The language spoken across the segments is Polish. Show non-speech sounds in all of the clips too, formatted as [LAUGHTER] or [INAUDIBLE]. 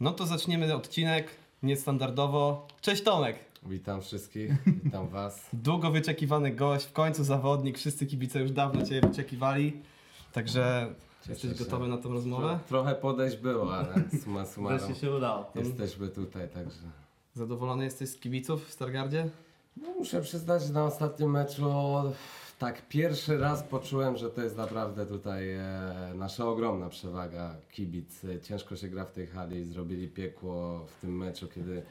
No to zaczniemy odcinek niestandardowo. Cześć Tomek! Witam wszystkich, witam Was. [LAUGHS] Długo wyczekiwany gość, w końcu zawodnik, wszyscy kibice już dawno Cię wyczekiwali. Także jesteś się. gotowy na tą rozmowę? Trochę podejść było, ale suma [LAUGHS] summarum Wreszcie się udało. jesteśmy tutaj, także... Zadowolony jesteś z kibiców w Stargardzie? No, muszę przyznać, że na ostatnim meczu tak pierwszy raz poczułem, że to jest naprawdę tutaj e, nasza ogromna przewaga. Kibic, e, ciężko się gra w tej hali, zrobili piekło w tym meczu, kiedy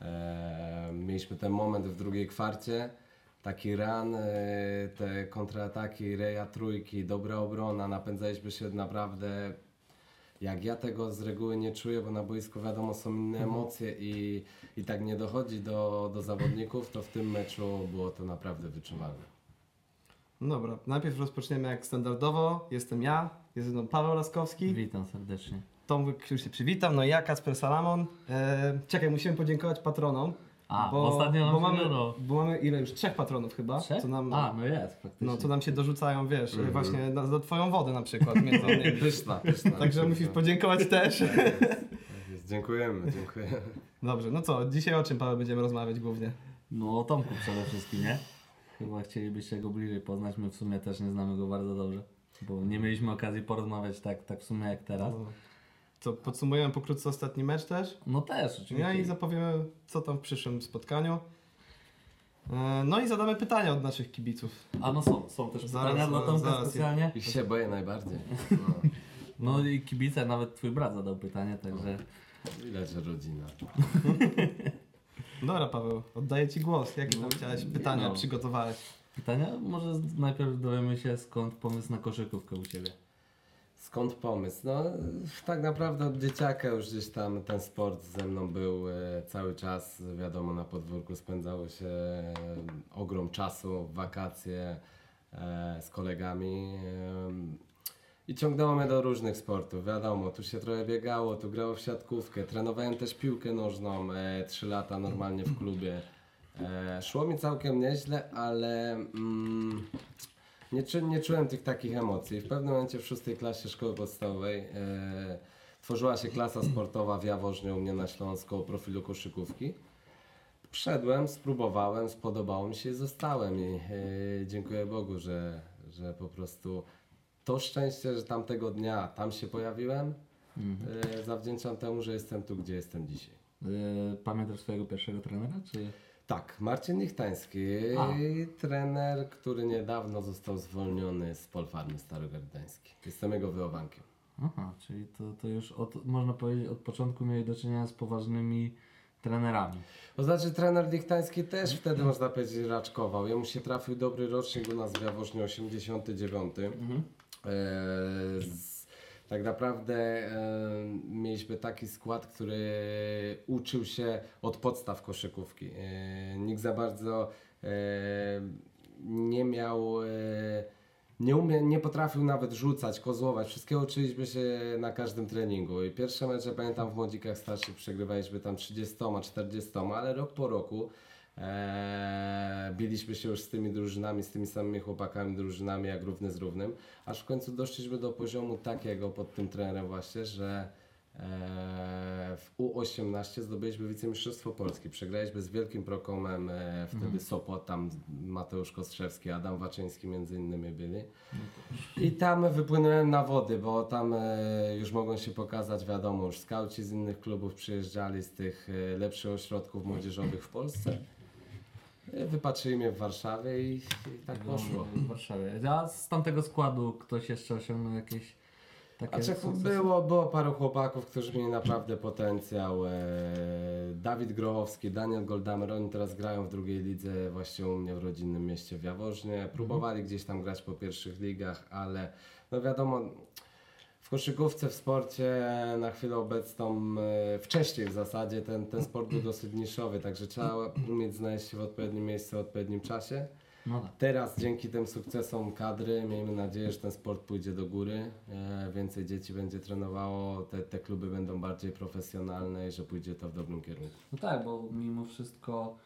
e, mieliśmy ten moment w drugiej kwarcie. Taki ran, e, te kontrataki, reja trójki, dobra obrona, napędzaliśmy się naprawdę jak ja tego z reguły nie czuję, bo na boisku wiadomo są inne emocje i, i tak nie dochodzi do, do zawodników, to w tym meczu było to naprawdę wyczuwalne. Dobra, najpierw rozpoczniemy jak standardowo. Jestem ja, jest ze mną Paweł Laskowski. Witam serdecznie. Tomek już się przywitam, no i ja, Kasper Salamon. E, czekaj, musimy podziękować patronom. A, ostatnio nam bo mamy, bo mamy ile już? Trzech patronów chyba. Trzech? Co nam, A, no jest, faktycznie. no, co nam się dorzucają, wiesz, Mhm. właśnie na, za twoją wodę na przykład między [LAUGHS] innymi. Pyszna, pyszna. Także pyszna. musisz podziękować też. [LAUGHS] Tak jest. Dziękujemy, dziękujemy. Dobrze, no co, dzisiaj o czym Paweł będziemy rozmawiać głównie? No o Tomku przede wszystkim, nie? Chyba chcielibyście go bliżej poznać, my w sumie też nie znamy go bardzo dobrze. Bo nie mieliśmy okazji porozmawiać tak, tak w sumie jak teraz. No. Co, podsumujemy pokrótce ostatni mecz też? No też, oczywiście. Ja i zapowiemy, co tam w przyszłym spotkaniu. E, No i zadamy pytania od naszych kibiców. A no są, są też Zaraz, pytania dla zaraz, Tomka zaraz. specjalnie. I się boję najbardziej. No, [LAUGHS] No i kibice, nawet twój brat zadał pytanie, także... widać, że rodzina. [LAUGHS] Dobra Paweł, oddaję Ci głos. Jakie tam chciałeś pytania no. przygotowałeś? Pytania? Może najpierw dowiemy się skąd pomysł na koszykówkę u Ciebie. Skąd pomysł? No, tak naprawdę od dzieciaka już gdzieś tam ten sport ze mną był e, cały czas. Wiadomo, na podwórku spędzało się e, ogrom czasu, wakacje e, z kolegami. I ciągnęło mnie do różnych sportów. Wiadomo, tu się trochę biegało, tu grało w siatkówkę. Trenowałem też piłkę nożną e, 3 lata normalnie w klubie. E, szło mi całkiem nieźle, ale mm, nie, nie czułem tych takich emocji. W pewnym momencie w szóstej klasie szkoły podstawowej e, tworzyła się klasa sportowa w Jaworznie u mnie na Śląsku o profilu koszykówki. Wszedłem, spróbowałem, spodobało mi się i zostałem. I e, dziękuję Bogu, że, że po prostu to szczęście, że tamtego dnia tam się pojawiłem, e, zawdzięczam temu, że jestem tu, gdzie jestem dzisiaj. Yy, pamiętasz swojego pierwszego trenera, czy... Tak, Marcin Lichtański, A. trener, który niedawno został zwolniony z Polfarmy Starogardańskiej. Jestem jego wychowankiem. Aha, czyli to, to już od, można powiedzieć od początku mieli do czynienia z poważnymi trenerami. To znaczy trener Lichtański też wtedy można powiedzieć raczkował. Jemu się trafił dobry rocznik u nas w Jaworznie 89. E, z, tak naprawdę e, mieliśmy taki skład, który uczył się od podstaw koszykówki. E, nikt za bardzo e, nie miał... E, nie, umie, nie potrafił nawet rzucać, kozłować. Wszystkiego uczyliśmy się na każdym treningu. I pierwsze mecze pamiętam w młodzikach starszych przegrywaliśmy tam 30, 40, ale rok po roku e, biliśmy się już z tymi drużynami, z tymi samymi chłopakami, drużynami jak równy z równym. Aż w końcu doszliśmy do poziomu takiego pod tym trenerem właśnie, że e, w U18 zdobyliśmy wicemistrzostwo Polski. Przegraliśmy z Wielkim Prokomem, e, wtedy Sopot, tam Mateusz Kostrzewski, Adam Waczyński między innymi byli. I tam wypłynąłem na wody, bo tam e, już mogą się pokazać, wiadomo, już skauci z innych klubów przyjeżdżali z tych e, lepszych ośrodków młodzieżowych w Polsce. Wypatrzyli mnie w Warszawie i, i tak poszło. W Warszawie. A z tamtego składu ktoś jeszcze osiągnął jakieś takie A sukcesy? było, było paru chłopaków, którzy mieli naprawdę potencjał. E, Dawid Grochowski, Daniel Goldamer, oni teraz grają w drugiej lidze właśnie u mnie w rodzinnym mieście w Jaworznie. Próbowali gdzieś tam grać po pierwszych ligach, ale no wiadomo, koszykówce, w sporcie na chwilę obecną, e, wcześniej w zasadzie ten, ten sport był dosyć niszowy, także trzeba umieć znaleźć się w odpowiednim miejscu, w odpowiednim czasie. No tak. Teraz dzięki tym sukcesom kadry miejmy nadzieję, że ten sport pójdzie do góry, e, więcej dzieci będzie trenowało, te, te kluby będą bardziej profesjonalne i że pójdzie to w dobrym kierunku. No tak, bo mimo wszystko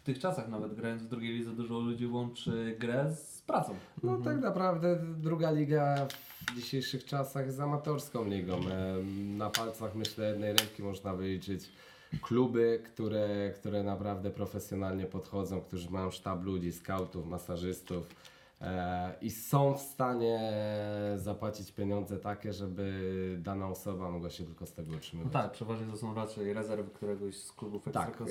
w tych czasach nawet grając w drugiej lidze dużo ludzi łączy grę z pracą. No Mhm. tak naprawdę druga liga w dzisiejszych czasach jest amatorską ligą. E, Na palcach myślę jednej ręki można wyliczyć kluby, które, które naprawdę profesjonalnie podchodzą, którzy mają sztab ludzi, skautów, masażystów i są w stanie zapłacić pieniądze takie, żeby dana osoba mogła się tylko z tego No utrzymywać. tak, przeważnie to są raczej rezerwy któregoś z klubów Tak,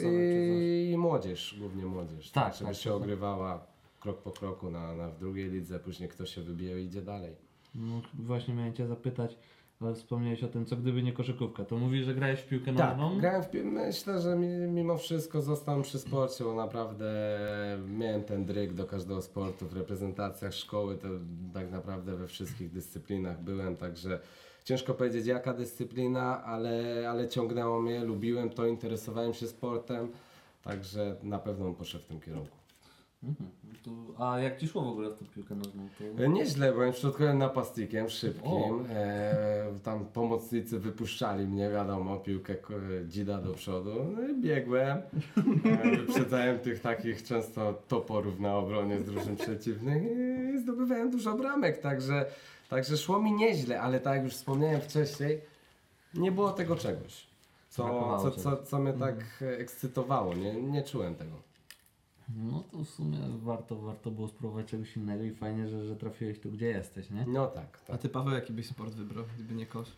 i młodzież, głównie młodzież, Tak, tak, żeby tak, się tak. ogrywała krok po kroku na, na w drugiej lidze, później kto się wybije i idzie dalej. No, właśnie miałem Cię zapytać, ale wspomniałeś o tym, co gdyby nie koszykówka. To mówisz, że grałeś w piłkę Tak, nożną? grałem w pi- myślę, że mi, mimo wszystko zostałem przy sporcie, bo naprawdę miałem ten dryg do każdego sportu. W reprezentacjach szkoły to tak naprawdę we wszystkich dyscyplinach byłem, także ciężko powiedzieć jaka dyscyplina, ale, ale ciągnęło mnie, lubiłem to, interesowałem się sportem, także na pewno poszedł w tym kierunku. Mhm. To, a jak Ci szło w ogóle w tą piłkę nożną? To... E, Nieźle, byłem środkowym napastnikiem, szybkim. E, tam pomocnicy wypuszczali mnie, wiadomo, piłkę ko- dzida do przodu. No i biegłem. E, wyprzedzałem tych takich często toporów na obronie z drużyn przeciwnych i zdobywałem dużo bramek, także, także szło mi nieźle, ale tak jak już wspomniałem wcześniej, nie było tego czegoś. Co, co, co, co mnie tak e, ekscytowało, nie, nie czułem tego. No to w sumie warto, warto było spróbować czegoś innego i fajnie, że, że trafiłeś tu, gdzie jesteś, nie? No tak, A tak. ty Paweł, jaki byś sport wybrał, gdyby nie kosz?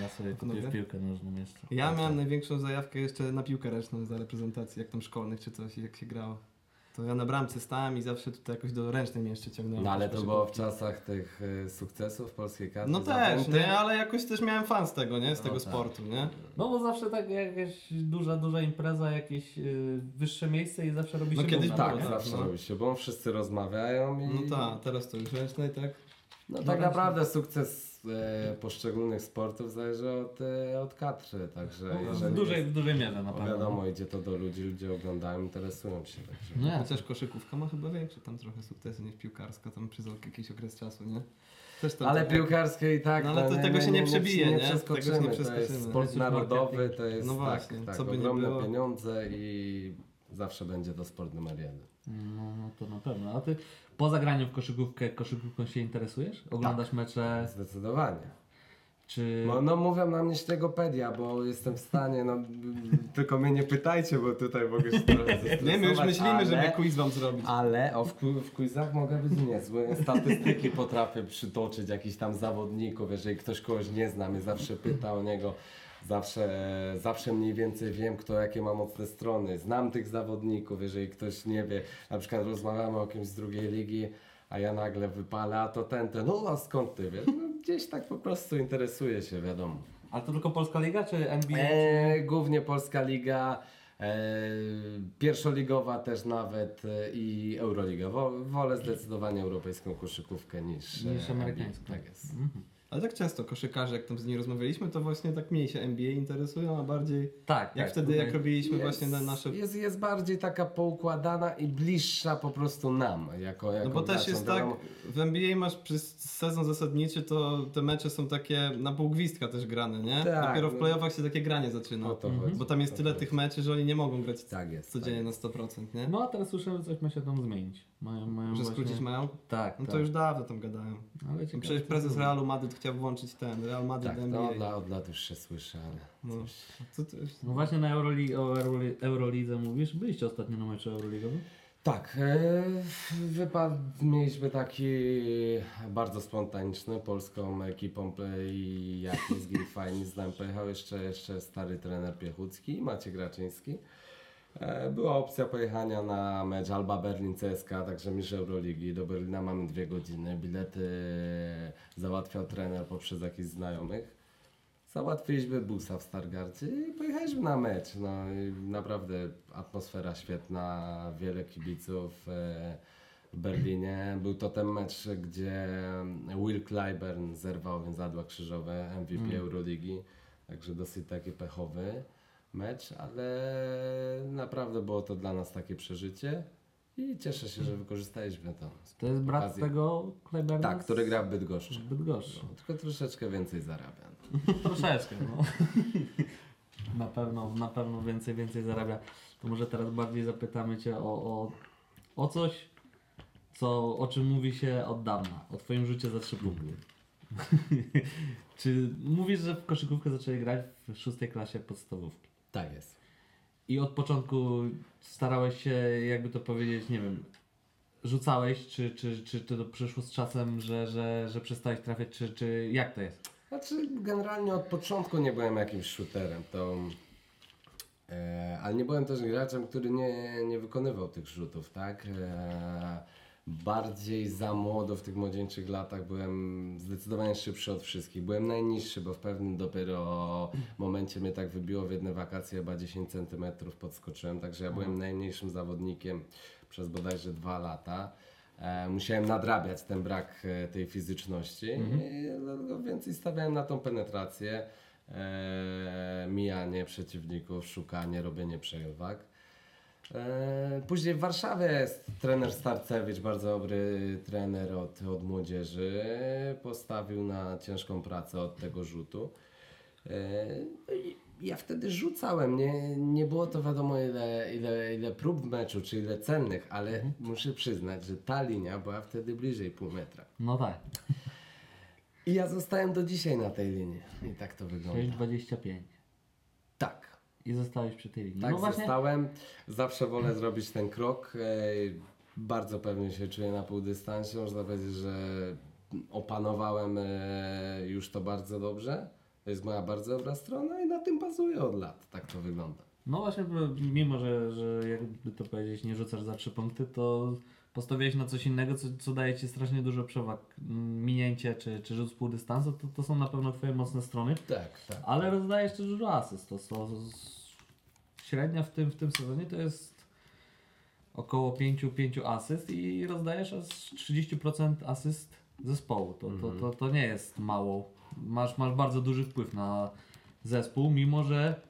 Ja sobie kupię w piłkę nożną jeszcze. Ja miałem największą zajawkę jeszcze na piłkę ręczną za reprezentacji, jak tam szkolnych czy coś, jak się grało. To ja na bramce stałem i zawsze tutaj jakoś do ręcznej jeszcze ciągnąłem. No ale to było w czasach tych e, sukcesów polskiej kadry. No też, nie? Ale jakoś też miałem fan z tego, nie? Z No tego tak. sportu, nie? No bo zawsze tak jakaś duża, duża impreza, jakieś y, wyższe miejsce i zawsze robi No się kiedyś Tak, było, prawda? zawsze no. robi się, bo wszyscy rozmawiają i... No tak, teraz to już ręcznej, tak? No No tak ręcznej. naprawdę sukces e, poszczególnych sportów zależy od, e, od kadry, także No, w, dużej, jest, w dużej mierze na no pewno. wiadomo, idzie to do ludzi, ludzie oglądają, interesują się, także... No. Chociaż koszykówka ma chyba większe tam trochę sukcesy niż piłkarska, tam przez jakiś okres czasu, nie? Ale piłkarskie i tak, No ale to tego się nie przebije, nie? Tego się nie przeskoczymy, to jest sport narodowy, to jest No tak, właśnie, tak, co by nie ogromne było. pieniądze i zawsze będzie to sport numer jeden. No, no to na pewno. A ty poza graniem w koszykówkę, koszykówką się interesujesz? Oglądasz mecze? Zdecydowanie. Czy... No, no mówią na mnie ślegopedia, bo jestem w stanie, no [LAUGHS] tylko mnie nie pytajcie, bo tutaj mogę się trochę [LAUGHS] Nie, my już myślimy, ale, żeby quiz wam zrobić. Ale o, w, w quizach mogę być niezły. Statystyki potrafię przytoczyć jakichś tam zawodników, jeżeli ktoś kogoś nie zna, mnie zawsze pyta o niego. Zawsze, zawsze mniej więcej wiem, kto jakie ma mocne strony. Znam tych zawodników, jeżeli ktoś nie wie. Na przykład rozmawiamy o kimś z drugiej ligi, a ja nagle wypalę, a to ten, ten, no a skąd ty wiesz? No, gdzieś tak po prostu interesuję się, wiadomo. Ale to tylko Polska Liga, czy NBA? E, głównie Polska Liga, e, pierwszoligowa też nawet e, i Euroliga. Wo, wolę zdecydowanie europejską koszykówkę niż, Niż e, amerykańską. Tak jest. Mhm. Ale tak często koszykarze, jak tam z nimi rozmawialiśmy, to właśnie tak mniej się NBA interesują, a bardziej Tak, jak tak. wtedy, jak robiliśmy właśnie na nasze... jest, jest bardziej taka poukładana i bliższa po prostu nam, jako, jako No bo też jest tak, w NBA masz przez sezon zasadniczy, to te mecze są takie na pół gwizdka też grane, nie? Tak, Dopiero w no. playoffach się takie granie zaczyna. o to Mhm. Bo tam jest tyle tych meczy, że oni nie mogą grać Tak jest. codziennie tak na 100%, nie? No a teraz słyszałem, że coś ma się tam zmienić. Mają, mają Że właśnie... skrócić mają? Tak, No tak. to już dawno tam gadają. Ale No ciekawe, przecież prezes Realu Madryt chciał włączyć ten, Real Madryt Tak, to NBA. od, lat- od lat już się słyszy, ale No, coś. co to jest? No właśnie na Euroli o Euroli Eurolidze mówisz. Byliście ostatnio na meczu Euroligowym? Tak, e, wypad mieliśmy taki bardzo spontaniczny polską ekipą play i Jaki z Fajni z nami pojechał jeszcze, jeszcze stary trener Piechucki i Maciek Raczyński. E, Była opcja pojechania na mecz Alba Berlin CSK, także mistrz Euroligi. Do Berlina mamy dwie godziny. Bilety załatwiał trener poprzez jakichś znajomych. Załatwiliśmy busa w Stargardzie i pojechaliśmy na mecz. No, i naprawdę atmosfera świetna, wiele kibiców e, w Berlinie. Był to ten mecz, gdzie Will Clyburn zerwał więzadła krzyżowe MVP Mm. Euroligi. Także dosyć taki pechowy mecz, ale naprawdę było to dla nas takie przeżycie i cieszę się, że wykorzystaliśmy to. To jest brat Okazję. tego Kleberna? Tak, który gra w Bydgoszczy. w Bydgoszczy. No, tylko troszeczkę więcej zarabia. [LAUGHS] Troszeczkę, no. [LAUGHS] na pewno, na pewno więcej, więcej zarabia. To może teraz bardziej zapytamy Cię o, o, o coś, co, o czym mówi się od dawna, o Twoim rzucie za trzy punkty. [LAUGHS] Czy mówisz, że w koszykówkę zaczęli grać w szóstej klasie podstawówki? Tak jest. I od początku starałeś się, jakby to powiedzieć, nie wiem, rzucałeś, czy, czy, czy, to przyszło z czasem, że, że, że przestałeś trafiać, czy, czy jak to jest? Znaczy, generalnie od początku nie byłem jakimś shooterem, to. E, ale nie byłem też graczem, który nie, nie wykonywał tych rzutów, tak? E, bardziej za młodo w tych młodzieńczych latach byłem zdecydowanie szybszy od wszystkich. Byłem najniższy, bo w pewnym dopiero momencie mnie tak wybiło w jedne wakacje, chyba 10 cm podskoczyłem, także ja byłem najmniejszym zawodnikiem przez bodajże dwa lata. E, musiałem nadrabiać ten brak e, tej fizyczności i dlatego więcej stawiałem na tą penetrację, e, mijanie przeciwników, szukanie, robienie przewag. E, Później w Warszawie jest trener Starcewicz, bardzo dobry trener od, od młodzieży. Postawił na ciężką pracę od tego rzutu. E, no Ja wtedy rzucałem, nie, nie było to wiadomo ile, ile, ile prób w meczu, czy ile celnych, ale muszę przyznać, że ta linia była wtedy bliżej pół metra. No tak, I ja zostałem do dzisiaj na tej linii. I tak to wygląda. 6,25 Tak. I zostałeś przy tej linii. Tak no właśnie, zostałem. Zawsze wolę zrobić ten krok. Ej, Bardzo pewnie się czuję na półdystansie. Można powiedzieć, że opanowałem e, już to bardzo dobrze. To jest moja bardzo dobra strona i na tym bazuję od lat. Tak to wygląda. no właśnie, mimo że, że jakby to powiedzieć, nie rzucasz za trzy punkty, to postawiłeś na coś innego, co, co daje Ci strasznie dużo przewag. Mm, Minięcie czy, czy rzut z pół dystansu, to, to są na pewno Twoje mocne strony. Tak, tak. Ale rozdajesz też dużo asyst. To, to, średnia w tym, w tym sezonie to jest około 5, 5 asyst i rozdajesz aż 30% asyst zespołu. To, to, to, to nie jest mało. Masz, masz bardzo duży wpływ na zespół, mimo że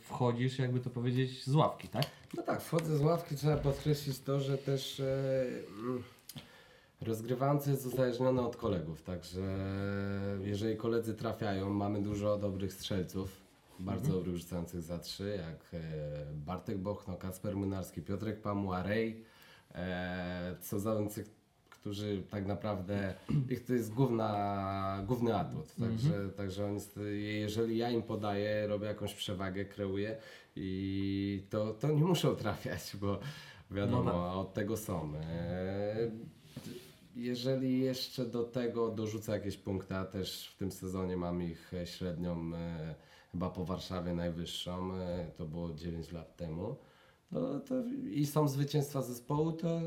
wchodzisz, jakby to powiedzieć, z ławki, tak? No tak, wchodzę z ławki, trzeba podkreślić to, że też e, mm, rozgrywający jest uzależniony od kolegów, także jeżeli koledzy trafiają, mamy dużo dobrych strzelców, bardzo dobrych rzucających za trzy, jak e, Bartek Bochno, Kacper Młynarski, Piotrek Pamuła, Rej, e, co zawodnicy, którzy tak naprawdę, ich to jest główna, główny atut, także, także oni, st- jeżeli ja im podaję, robię jakąś przewagę, kreuję i to, to nie muszą trafiać, bo wiadomo, No tak. od tego są. E, jeżeli jeszcze do tego dorzucę jakieś punkty, a też w tym sezonie mam ich e, średnią e, chyba po Warszawie najwyższą, to było 9 lat temu, to, to i są zwycięstwa zespołu, to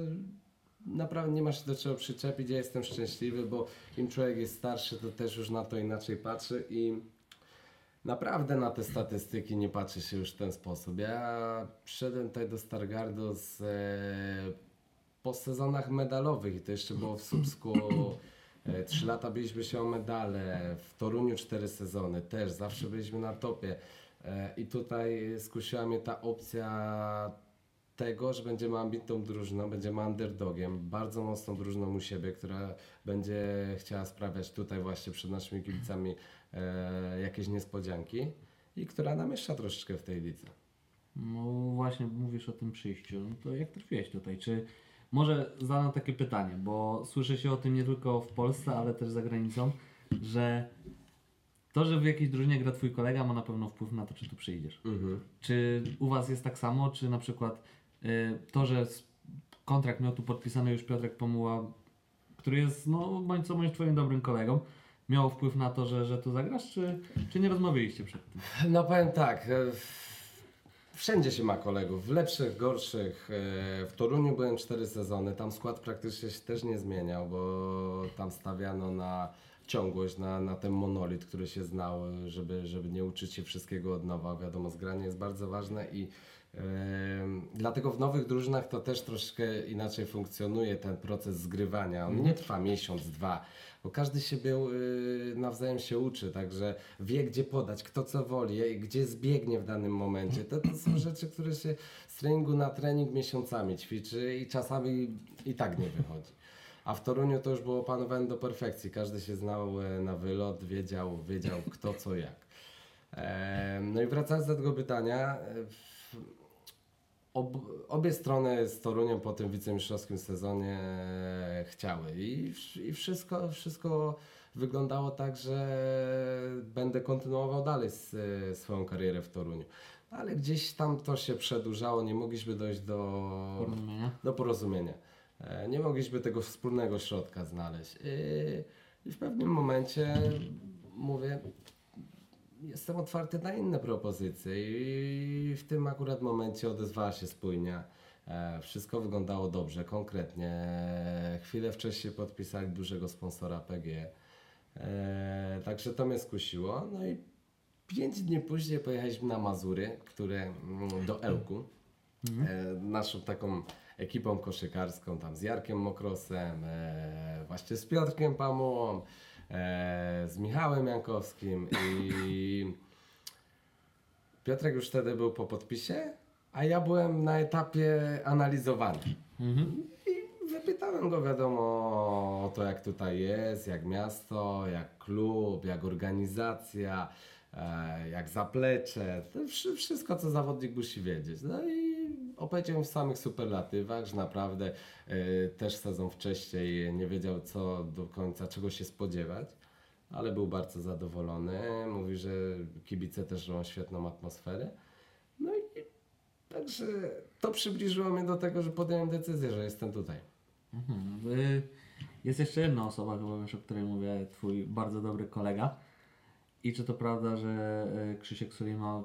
naprawdę nie ma się do czego przyczepić. Ja jestem szczęśliwy, bo im człowiek jest starszy, to też już na to inaczej patrzy i naprawdę na te statystyki nie patrzy się już w ten sposób. Ja przyszedłem tutaj do Stargardu z, e, po sezonach medalowych i to jeszcze było w Słupsku. E, Trzy lata biliśmy się o medale, w Toruniu cztery sezony też, zawsze byliśmy na topie. E, I tutaj skusiła mnie ta opcja tego, że będziemy ambitną drużyną, będziemy underdogiem, bardzo mocną drużyną u siebie, która będzie chciała sprawiać tutaj właśnie przed naszymi kibicami e, jakieś niespodzianki i która namieszcza troszeczkę w tej lidze. No właśnie mówisz o tym przyjściu. No to jak trafiłeś tutaj? Czy może zadam takie pytanie, bo słyszy się o tym nie tylko w Polsce, ale też za granicą, że to, że w jakiejś drużynie gra twój kolega ma na pewno wpływ na to, czy tu przyjdziesz. Czy u Was jest tak samo, czy na przykład to, że kontrakt miał tu podpisany już Piotrek Pomuła, który jest, no bądź co bądź Twoim dobrym kolegą, miało wpływ na to, że, że tu zagrasz, czy, czy nie rozmawialiście przed tym? No powiem tak, e, wszędzie się ma kolegów, w lepszych, gorszych. E, W Toruniu byłem cztery sezony, tam skład praktycznie się też nie zmieniał, bo tam stawiano na ciągłość, na, na ten monolit, który się znał, żeby, żeby nie uczyć się wszystkiego od nowa. Wiadomo, zgranie jest bardzo ważne i dlatego w nowych drużynach to też troszkę inaczej funkcjonuje ten proces zgrywania. On nie trwa miesiąc, dwa, bo każdy siebie y, nawzajem się uczy, także wie gdzie podać, kto co woli, gdzie zbiegnie w danym momencie. To, to są rzeczy, które się z treningu na trening miesiącami ćwiczy i czasami i tak nie wychodzi. A w Toruniu to już było opanowane do perfekcji. Każdy się znał e, na wylot, wiedział, wiedział kto co jak. No i wracając do tego pytania, e, ob, obie strony z Toruniem po tym wicemistrzowskim sezonie e, chciały i, i wszystko, wszystko wyglądało tak, że będę kontynuował dalej e, swoją karierę w Toruniu. Ale gdzieś tam to się przedłużało, nie mogliśmy dojść do, Porozumienia? do porozumienia. E, Nie mogliśmy tego wspólnego środka znaleźć. I- I w pewnym momencie mówię, jestem otwarty na inne propozycje i w tym akurat momencie odezwała się spójnia. E, Wszystko wyglądało dobrze, konkretnie. Chwilę wcześniej podpisali dużego sponsora PG. E, Także to mnie skusiło. No i pięć dni później pojechaliśmy na Mazury, które mm, do Ełku. E, Naszą taką ekipą koszykarską, tam z Jarkiem Mokrosem, właśnie z Piotrkiem Pamułą, z Michałem Jankowskim i Piotrek już wtedy był po podpisie, a ja byłem na etapie analizowany. I wypytałem go wiadomo o to, jak tutaj jest, jak miasto, jak klub, jak organizacja, e, jak zaplecze, wszystko, co zawodnik musi wiedzieć. No i opowiedziałem w samych superlatywach, że naprawdę e, też sezon wcześniej nie wiedział, co do końca, czego się spodziewać. Ale był bardzo zadowolony. Mówi, że kibice też mają świetną atmosferę. No i Także to przybliżyło mnie do tego, że podjąłem decyzję, że jestem tutaj. Mhm. Y, Jest jeszcze jedna osoba, chyba wiesz, o której mówię, twój bardzo dobry kolega. I czy to prawda, że y, Krzysiek Sulima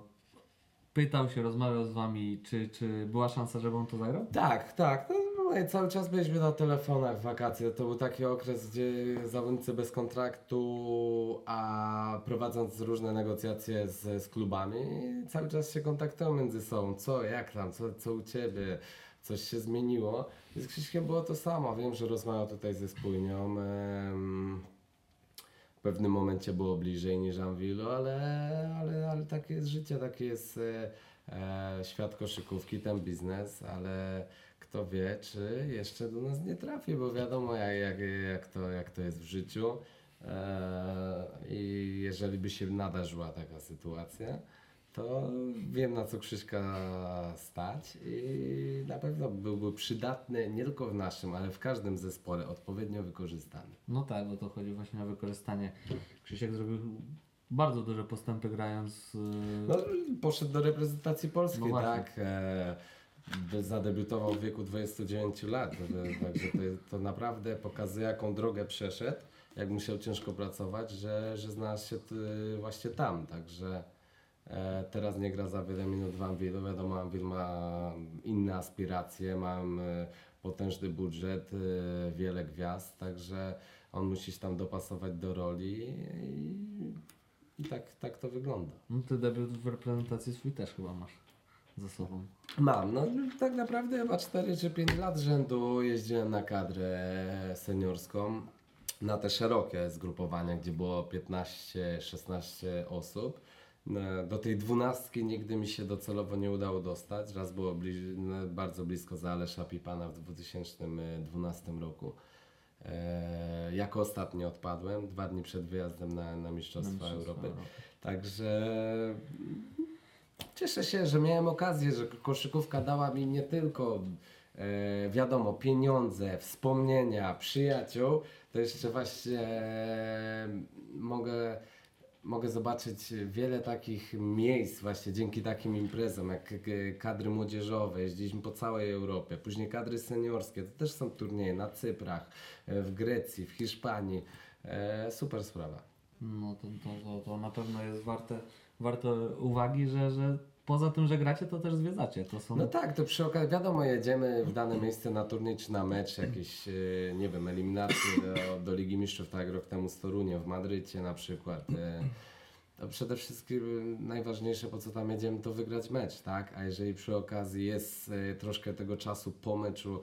pytał się, rozmawiał z wami, czy, czy była szansa, żeby on to zagrał? Tak, tak. No, no, cały czas byliśmy na telefonach w wakacje. To był taki okres, gdzie zawodnicy bez kontraktu, a prowadząc różne negocjacje z, z klubami, cały czas się kontaktują między sobą. Co, jak tam, co, co u Ciebie? Coś się zmieniło. I z Krzyśkiem było to samo. Wiem, że rozmawiał tutaj ze spójnią. Pewnym momencie było bliżej niż Anwilu, ale, ale, ale takie jest życie, taki jest e, e, świat koszykówki, ten biznes, ale kto wie, czy jeszcze do nas nie trafi, bo wiadomo jak, jak, jak, to, jak to jest w życiu. E, I jeżeli by się nadarzyła taka sytuacja, to wiem na co Krzyśka stać i na pewno byłby przydatny nie tylko w naszym, ale w każdym zespole odpowiednio wykorzystany. No tak, bo to chodzi właśnie o wykorzystanie. Krzysiek zrobił bardzo duże postępy grając. y, No, poszedł do reprezentacji Polski, No tak. E, zadebiutował w wieku 29 lat, e, także to, to naprawdę pokazuje, jaką drogę przeszedł, jak musiał ciężko pracować, że, że znalazł się ty, właśnie tam. Także e, teraz nie gra za wiele minut w Anwilu. Wiadomo, Anwil ma inne aspiracje, mam e, potężny budżet, e, wiele gwiazd, także on musi się tam dopasować do roli i, i tak, tak to wygląda. No ty debiut w reprezentacji swój też chyba masz za sobą. Mam, no tak naprawdę chyba 4 czy 5 lat rzędu jeździłem na kadrę seniorską, na te szerokie zgrupowania, gdzie było 15-16 osób. No, Do tej dwunastki nigdy mi się docelowo nie udało dostać. Raz było bliż, no, bardzo blisko Zalesza Pipana w 2012 roku. E, jako ostatni odpadłem, dwa dni przed wyjazdem na, na Mistrzostwa Mistrzostwa Europy. Europy. Także cieszę się, że miałem okazję, że koszykówka dała mi nie tylko e, wiadomo, pieniądze, wspomnienia, przyjaciół, to jeszcze właśnie e, mogę, mogę zobaczyć wiele takich miejsc właśnie dzięki takim imprezom, jak kadry młodzieżowe, jeździliśmy po całej Europie, później kadry seniorskie, to też są turnieje na Cyprach, e, w Grecji, w Hiszpanii, e, super sprawa. No to, to, to, to na pewno jest warte, warte uwagi, że, że poza tym, że gracie, to też zwiedzacie. To są... No tak, to przy okazji, wiadomo, jedziemy w dane miejsce na turniej czy na mecz, jakieś, e, nie wiem, eliminacje do, do Ligi Mistrzów, tak rok temu z Toruniem, w Madrycie na przykład. e, To przede wszystkim najważniejsze, po co tam jedziemy, to wygrać mecz, tak? A jeżeli przy okazji jest e, troszkę tego czasu po meczu,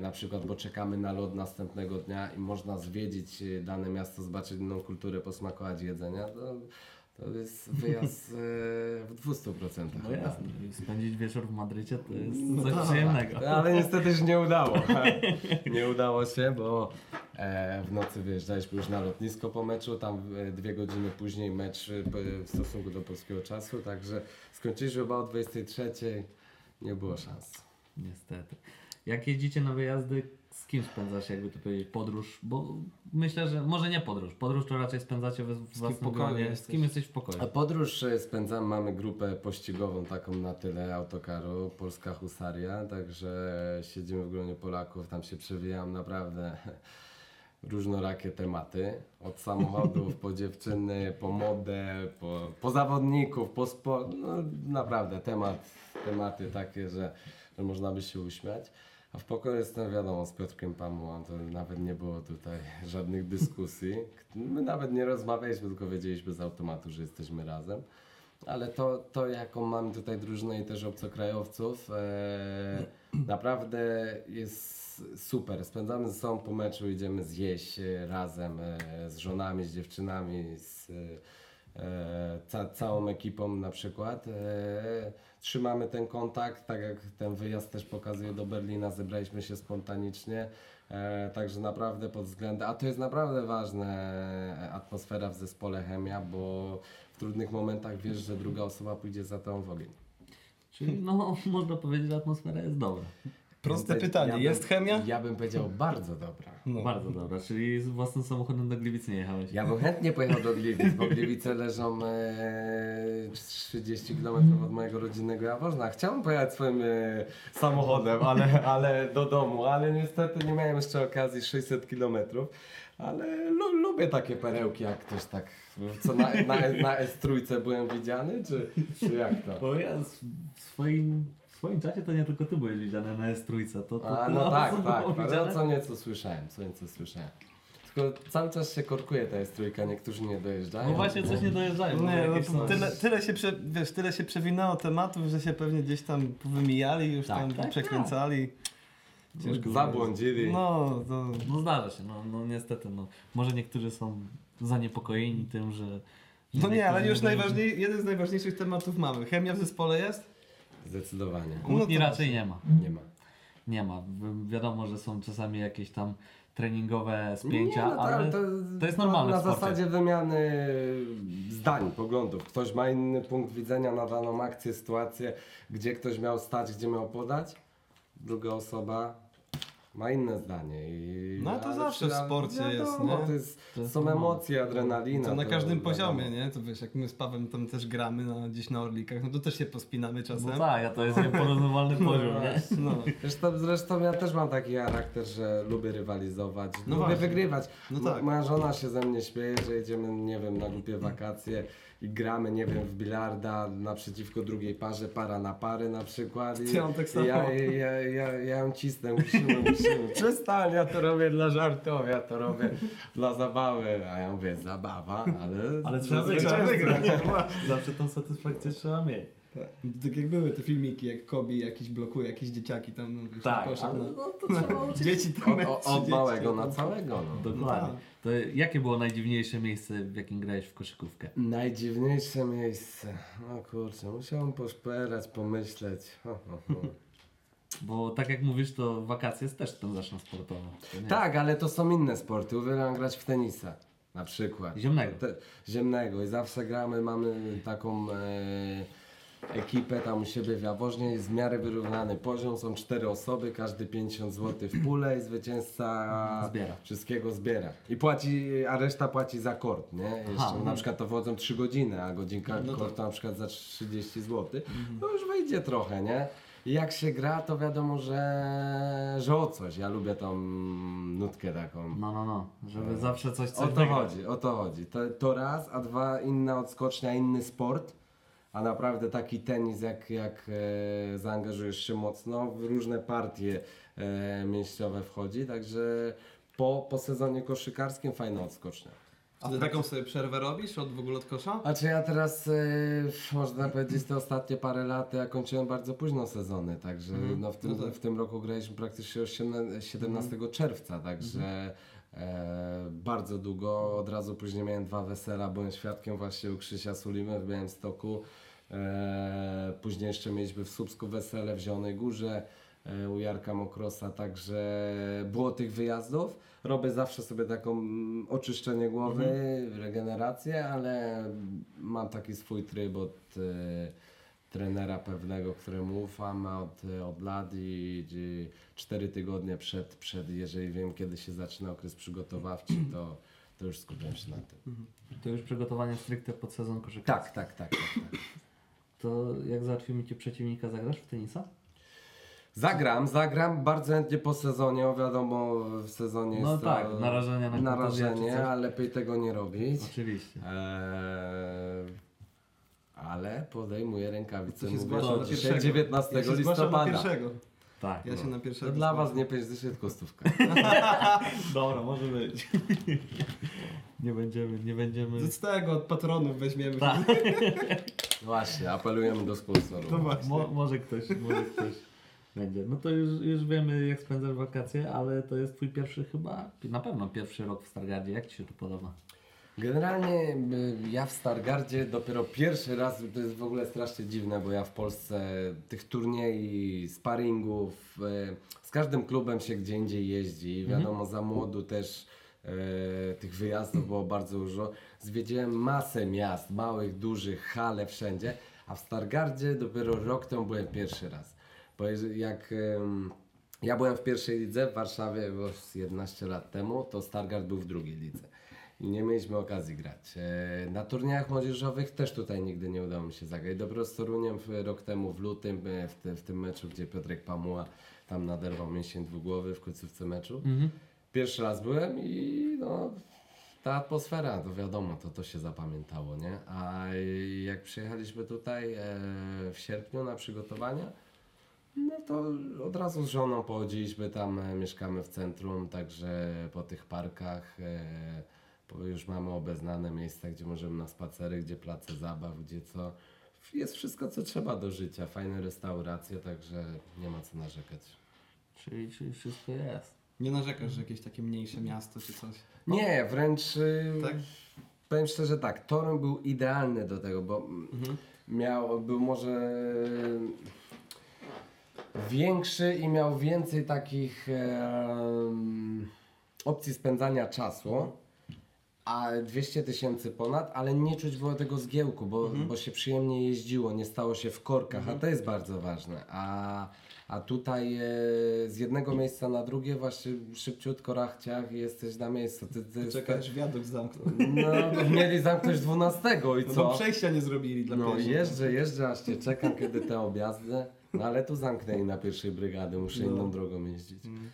na przykład, bo czekamy na lot następnego dnia i można zwiedzić dane miasto, zobaczyć inną kulturę, posmakować jedzenia, to, To jest wyjazd [LAUGHS] e, w 200%. No jasne, spędzić wieczór w Madrycie to jest No coś tak. przyjemnego. No, Ale niestety się nie udało. [LAUGHS] nie udało się, bo e, w nocy wyjeżdżaliśmy już na lotnisko po meczu, tam e, dwie godziny później mecz e, w stosunku do polskiego czasu, także skończyliśmy chyba o 23. Nie było szans. Niestety. Jak jeździcie na wyjazdy, z kim spędzasz, jakby to powiedzieć, podróż? Bo myślę, że może nie podróż. Podróż to raczej spędzacie we własnym gronie. Z kim jesteś w pokoju? A podróż e, spędzam, mamy grupę pościgową taką na tyle autokaru, Polska Husaria, także siedzimy w gronie Polaków, tam się przewijam naprawdę [LAUGHS] różnorakie tematy, od samochodów po [LAUGHS] dziewczyny, po modę, po, po zawodników, po sport, no naprawdę temat, tematy takie, że, że można by się uśmiać. A w pokoju jestem wiadomo z Piotrkiem Pamułą, to nawet nie było tutaj [LAUGHS] żadnych dyskusji. My nawet nie rozmawialiśmy, tylko wiedzieliśmy z automatu, że jesteśmy razem. Ale to, to jaką mamy tutaj drużynę i też obcokrajowców, e, naprawdę jest super. Spędzamy ze sobą po meczu, idziemy zjeść e, razem e, z żonami, z dziewczynami, z e, ca, całą ekipą na przykład. E, trzymamy ten kontakt, tak jak ten wyjazd też pokazuje do Berlina, zebraliśmy się spontanicznie. E, także naprawdę pod względem, a to jest naprawdę ważne, e, atmosfera w zespole chemia, bo w trudnych momentach wiesz, że druga osoba pójdzie za tą w ogień. Czyli no, można powiedzieć, że atmosfera jest dobra. Proste bym- pytanie, ja bym- jest chemia? Ja bym powiedział bardzo dobra. No. Bardzo dobra, czyli z własnym samochodem do Gliwic nie jechałeś. Ja bym chętnie pojechał do Gliwic, bo Gliwice leżą e, 30 km od mojego rodzinnego Jaworzna. Chciałbym pojechać swoim e, samochodem, ale, ale do domu, ale niestety nie miałem jeszcze okazji 600 km. Ale lu, lubię takie perełki, jak ktoś tak, co na, na, na S3 byłem widziany, czy, czy jak to? Bo ja swoim, swoim czasie to nie tylko ty byłeś widziany na S3, to, to A, no tak, tak, widziane. co nieco słyszałem, co nieco słyszałem. Tylko cały czas się korkuje ta S3, niektórzy nie dojeżdżają. No właśnie coś nie dojeżdżają. Nie, jakieś no, są- tyle, tyle, się prze, wiesz, tyle się przewinęło tematów, że się pewnie gdzieś tam wymijali, już Tak, tam tak, przekręcali. Ciężko Zabłądzili. No, to... No zdarza się, no, no niestety, no. Może niektórzy są zaniepokojeni tym, że... że No nie, ale już najważniej, jeden z najważniejszych tematów mamy. Chemia w zespole jest? Zdecydowanie. Kłótni No to- raczej nie ma. Nie ma. Nie ma. Wi- Wiadomo, że są czasami jakieś tam treningowe spięcia, Nie, no ale to jest normalne Na zasadzie wymiany zdań, poglądów. Ktoś ma inny punkt widzenia na daną akcję, sytuację, gdzie ktoś miał stać, gdzie miał podać. Druga osoba ma inne zdanie. I, No, to zawsze w sporcie jest, nie? To, jest, To jest są emocje, adrenalina. To na każdym wiadomo. poziomie, nie? To wiesz, jak my z Pawem tam też gramy na, gdzieś na Orlikach, no to też się pospinamy czasem. No tak, a to jest nieporównywalny [LAUGHS] poziom, nie? No, Zresztą, zresztą ja też mam taki charakter, że lubię rywalizować, No lubię właśnie. wygrywać. No tak. Moja żona się ze mnie śmieje, że jedziemy, nie wiem, na głupie [CLEARS THROAT] wakacje i gramy, nie wiem, w bilarda naprzeciwko drugiej parze, para na pary na przykład. I, on tak samo. ja, ja, ja, ja, ja ją cisnę, musimy, musimy. [LAUGHS] Przestań, ja to robię dla żartów, ja to robię dla zabawy. A ja mówię, zabawa, ale... Ale trzeba wygrać. Zawsze tą satysfakcję trzeba mieć. Tak jak były te filmiki, jak Kobi jakiś blokuje jakieś dzieciaki tam, no wiesz, Tak, poszedł ale na... no, to trzeba [LAUGHS] uczyć. Dzieci tam Od, od, od 30, małego no. na całego, no. Dokładnie. tak. To jakie było najdziwniejsze miejsce, w jakim grałeś w koszykówkę? Najdziwniejsze miejsce. No kurczę, musiałem poszperać, pomyśleć. Ho, ho, ho. [LAUGHS] Bo tak jak mówisz, to wakacje też spędzasz na sportowo. To nie- Tak, ale to są inne sporty. Uwielbiam grać w tenisa. Na przykład. Ziemnego. Te, ziemnego. I zawsze gramy, mamy taką e, ekipę tam u siebie w Jaworznie. Jest w miarę wyrównany poziom. Są cztery osoby, każdy 50 zł w pulę i zwycięzca Zbiera. wszystkiego zbiera. I płaci, a reszta płaci za kort, nie? Jeszcze Aha. na przykład to wchodzą 3 godziny, a godzinka No to- kortu na przykład za 30 zł. To już wyjdzie trochę, nie? I jak się gra, to wiadomo, że, że o coś. Ja lubię tą nutkę taką. No, no, no. Żeby zawsze coś, coś O to wygrać. chodzi, o to chodzi. To, to raz, a dwa inna odskocznia, inny sport. A naprawdę taki tenis, jak, jak e, zaangażujesz się mocno, w różne partie e, mięśniowe wchodzi, także po, po sezonie koszykarskim fajna odskocznia. A ty taką sobie przerwę robisz od w ogóle od kosza? A czy ja teraz, e, można powiedzieć, te ostatnie parę lat, ja kończyłem bardzo późno sezony, także no w, tym, No tak. w tym roku graliśmy praktycznie od 17 17 czerwca, także e, bardzo długo. Od razu później miałem dwa wesela, byłem świadkiem właśnie u Krzysia Sulimy w Białymstoku. E, później jeszcze mieliśmy w Słupsku wesele w Zielonej Górze e, u Jarka Mokrosa, także było tych wyjazdów. Robię zawsze sobie taką mm, oczyszczenie głowy, regenerację, ale mam taki swój tryb od e, trenera pewnego, któremu ufam od, od lat i, i 4 tygodnie przed, przed, jeżeli wiem kiedy się zaczyna okres przygotowawczy, to, to już skupiam się na tym. To już przygotowanie stricte pod sezon koszykarski. Tak, tak, tak, tak. tak. To jak załatwimy Cię przeciwnika, zagrasz w tenisa? Zagram, zagram bardzo chętnie po sezonie, o wiadomo w sezonie No jest tak, to narażenie na narażenie, ale lepiej tego nie robić. Oczywiście. Eee, ale podejmuję rękawice. To się Mówię, na dzisiaj pierwszego. 19 Ja się zgłaszam na listopada. pierwszego. Tak. Ja się na pierwszego To dla was nie 5 dyszy, tylko stówka. Dobra, może być. [LAUGHS] nie będziemy, nie będziemy. Z tego od patronów weźmiemy. Tak. [LAUGHS] Właśnie, apelujemy do sponsorów. To właśnie. Mo, może ktoś, może ktoś będzie. No to już, już wiemy jak spędzasz wakacje, ale to jest twój pierwszy chyba, na pewno pierwszy rok w Stargardzie. Jak Ci się to podoba? Generalnie y, ja w Stargardzie dopiero pierwszy raz, to jest w ogóle strasznie dziwne, bo ja w Polsce tych turniej, sparingów, y, z każdym klubem się gdzie indziej jeździ. Wiadomo, za młodu też tych wyjazdów było bardzo dużo. Zwiedziłem masę miast, małych, dużych, hale wszędzie, a w Stargardzie dopiero rok temu byłem pierwszy raz. Bo jak... ja byłem w pierwszej lidze w Warszawie z 11 lat temu, to Stargard był w drugiej lidze. I nie mieliśmy okazji grać. E, Na turniejach młodzieżowych też tutaj nigdy nie udało mi się zagrać. Dopiero z Toruniem rok temu w lutym, e, w, tym meczu, gdzie Piotrek Pamuła tam naderwał mięsień dwugłowy w końcówce meczu. Pierwszy raz byłem i no, ta atmosfera, to wiadomo, to, to się zapamiętało, nie? A jak przyjechaliśmy tutaj e, w sierpniu na przygotowania, no to od razu z żoną pochodziliśmy tam, e, mieszkamy w centrum, także po tych parkach e, po, już mamy obeznane miejsca, gdzie możemy na spacery, gdzie place zabaw, gdzie co. Jest wszystko, co trzeba do życia, fajne restauracje, także nie ma co narzekać. Czyli, czyli wszystko jest. Nie narzekasz, że jakieś takie mniejsze miasto czy coś. Nie, wręcz y, Tak? powiem szczerze tak, Toruń był idealny do tego, bo Mhm. miał, był może większy i miał więcej takich em, opcji spędzania czasu, a 200 tysięcy ponad, ale nie czuć było tego zgiełku, bo, bo się przyjemnie jeździło, nie stało się w korkach, a to jest bardzo ważne. A, a tutaj e, z jednego miejsca na drugie właśnie szybciutko rachciach i jesteś na miejscu. Ty, ty, Czekać, wiadukt zamknął. no, mieli zamknąć 12 i No co? bo przejścia nie zrobili dla No jeżdżę, jeżdżę, aż cię czekam, kiedy te objazdy. No ale tu zamknęli na pierwszej brygady, muszę No. inną drogą jeździć. Mm.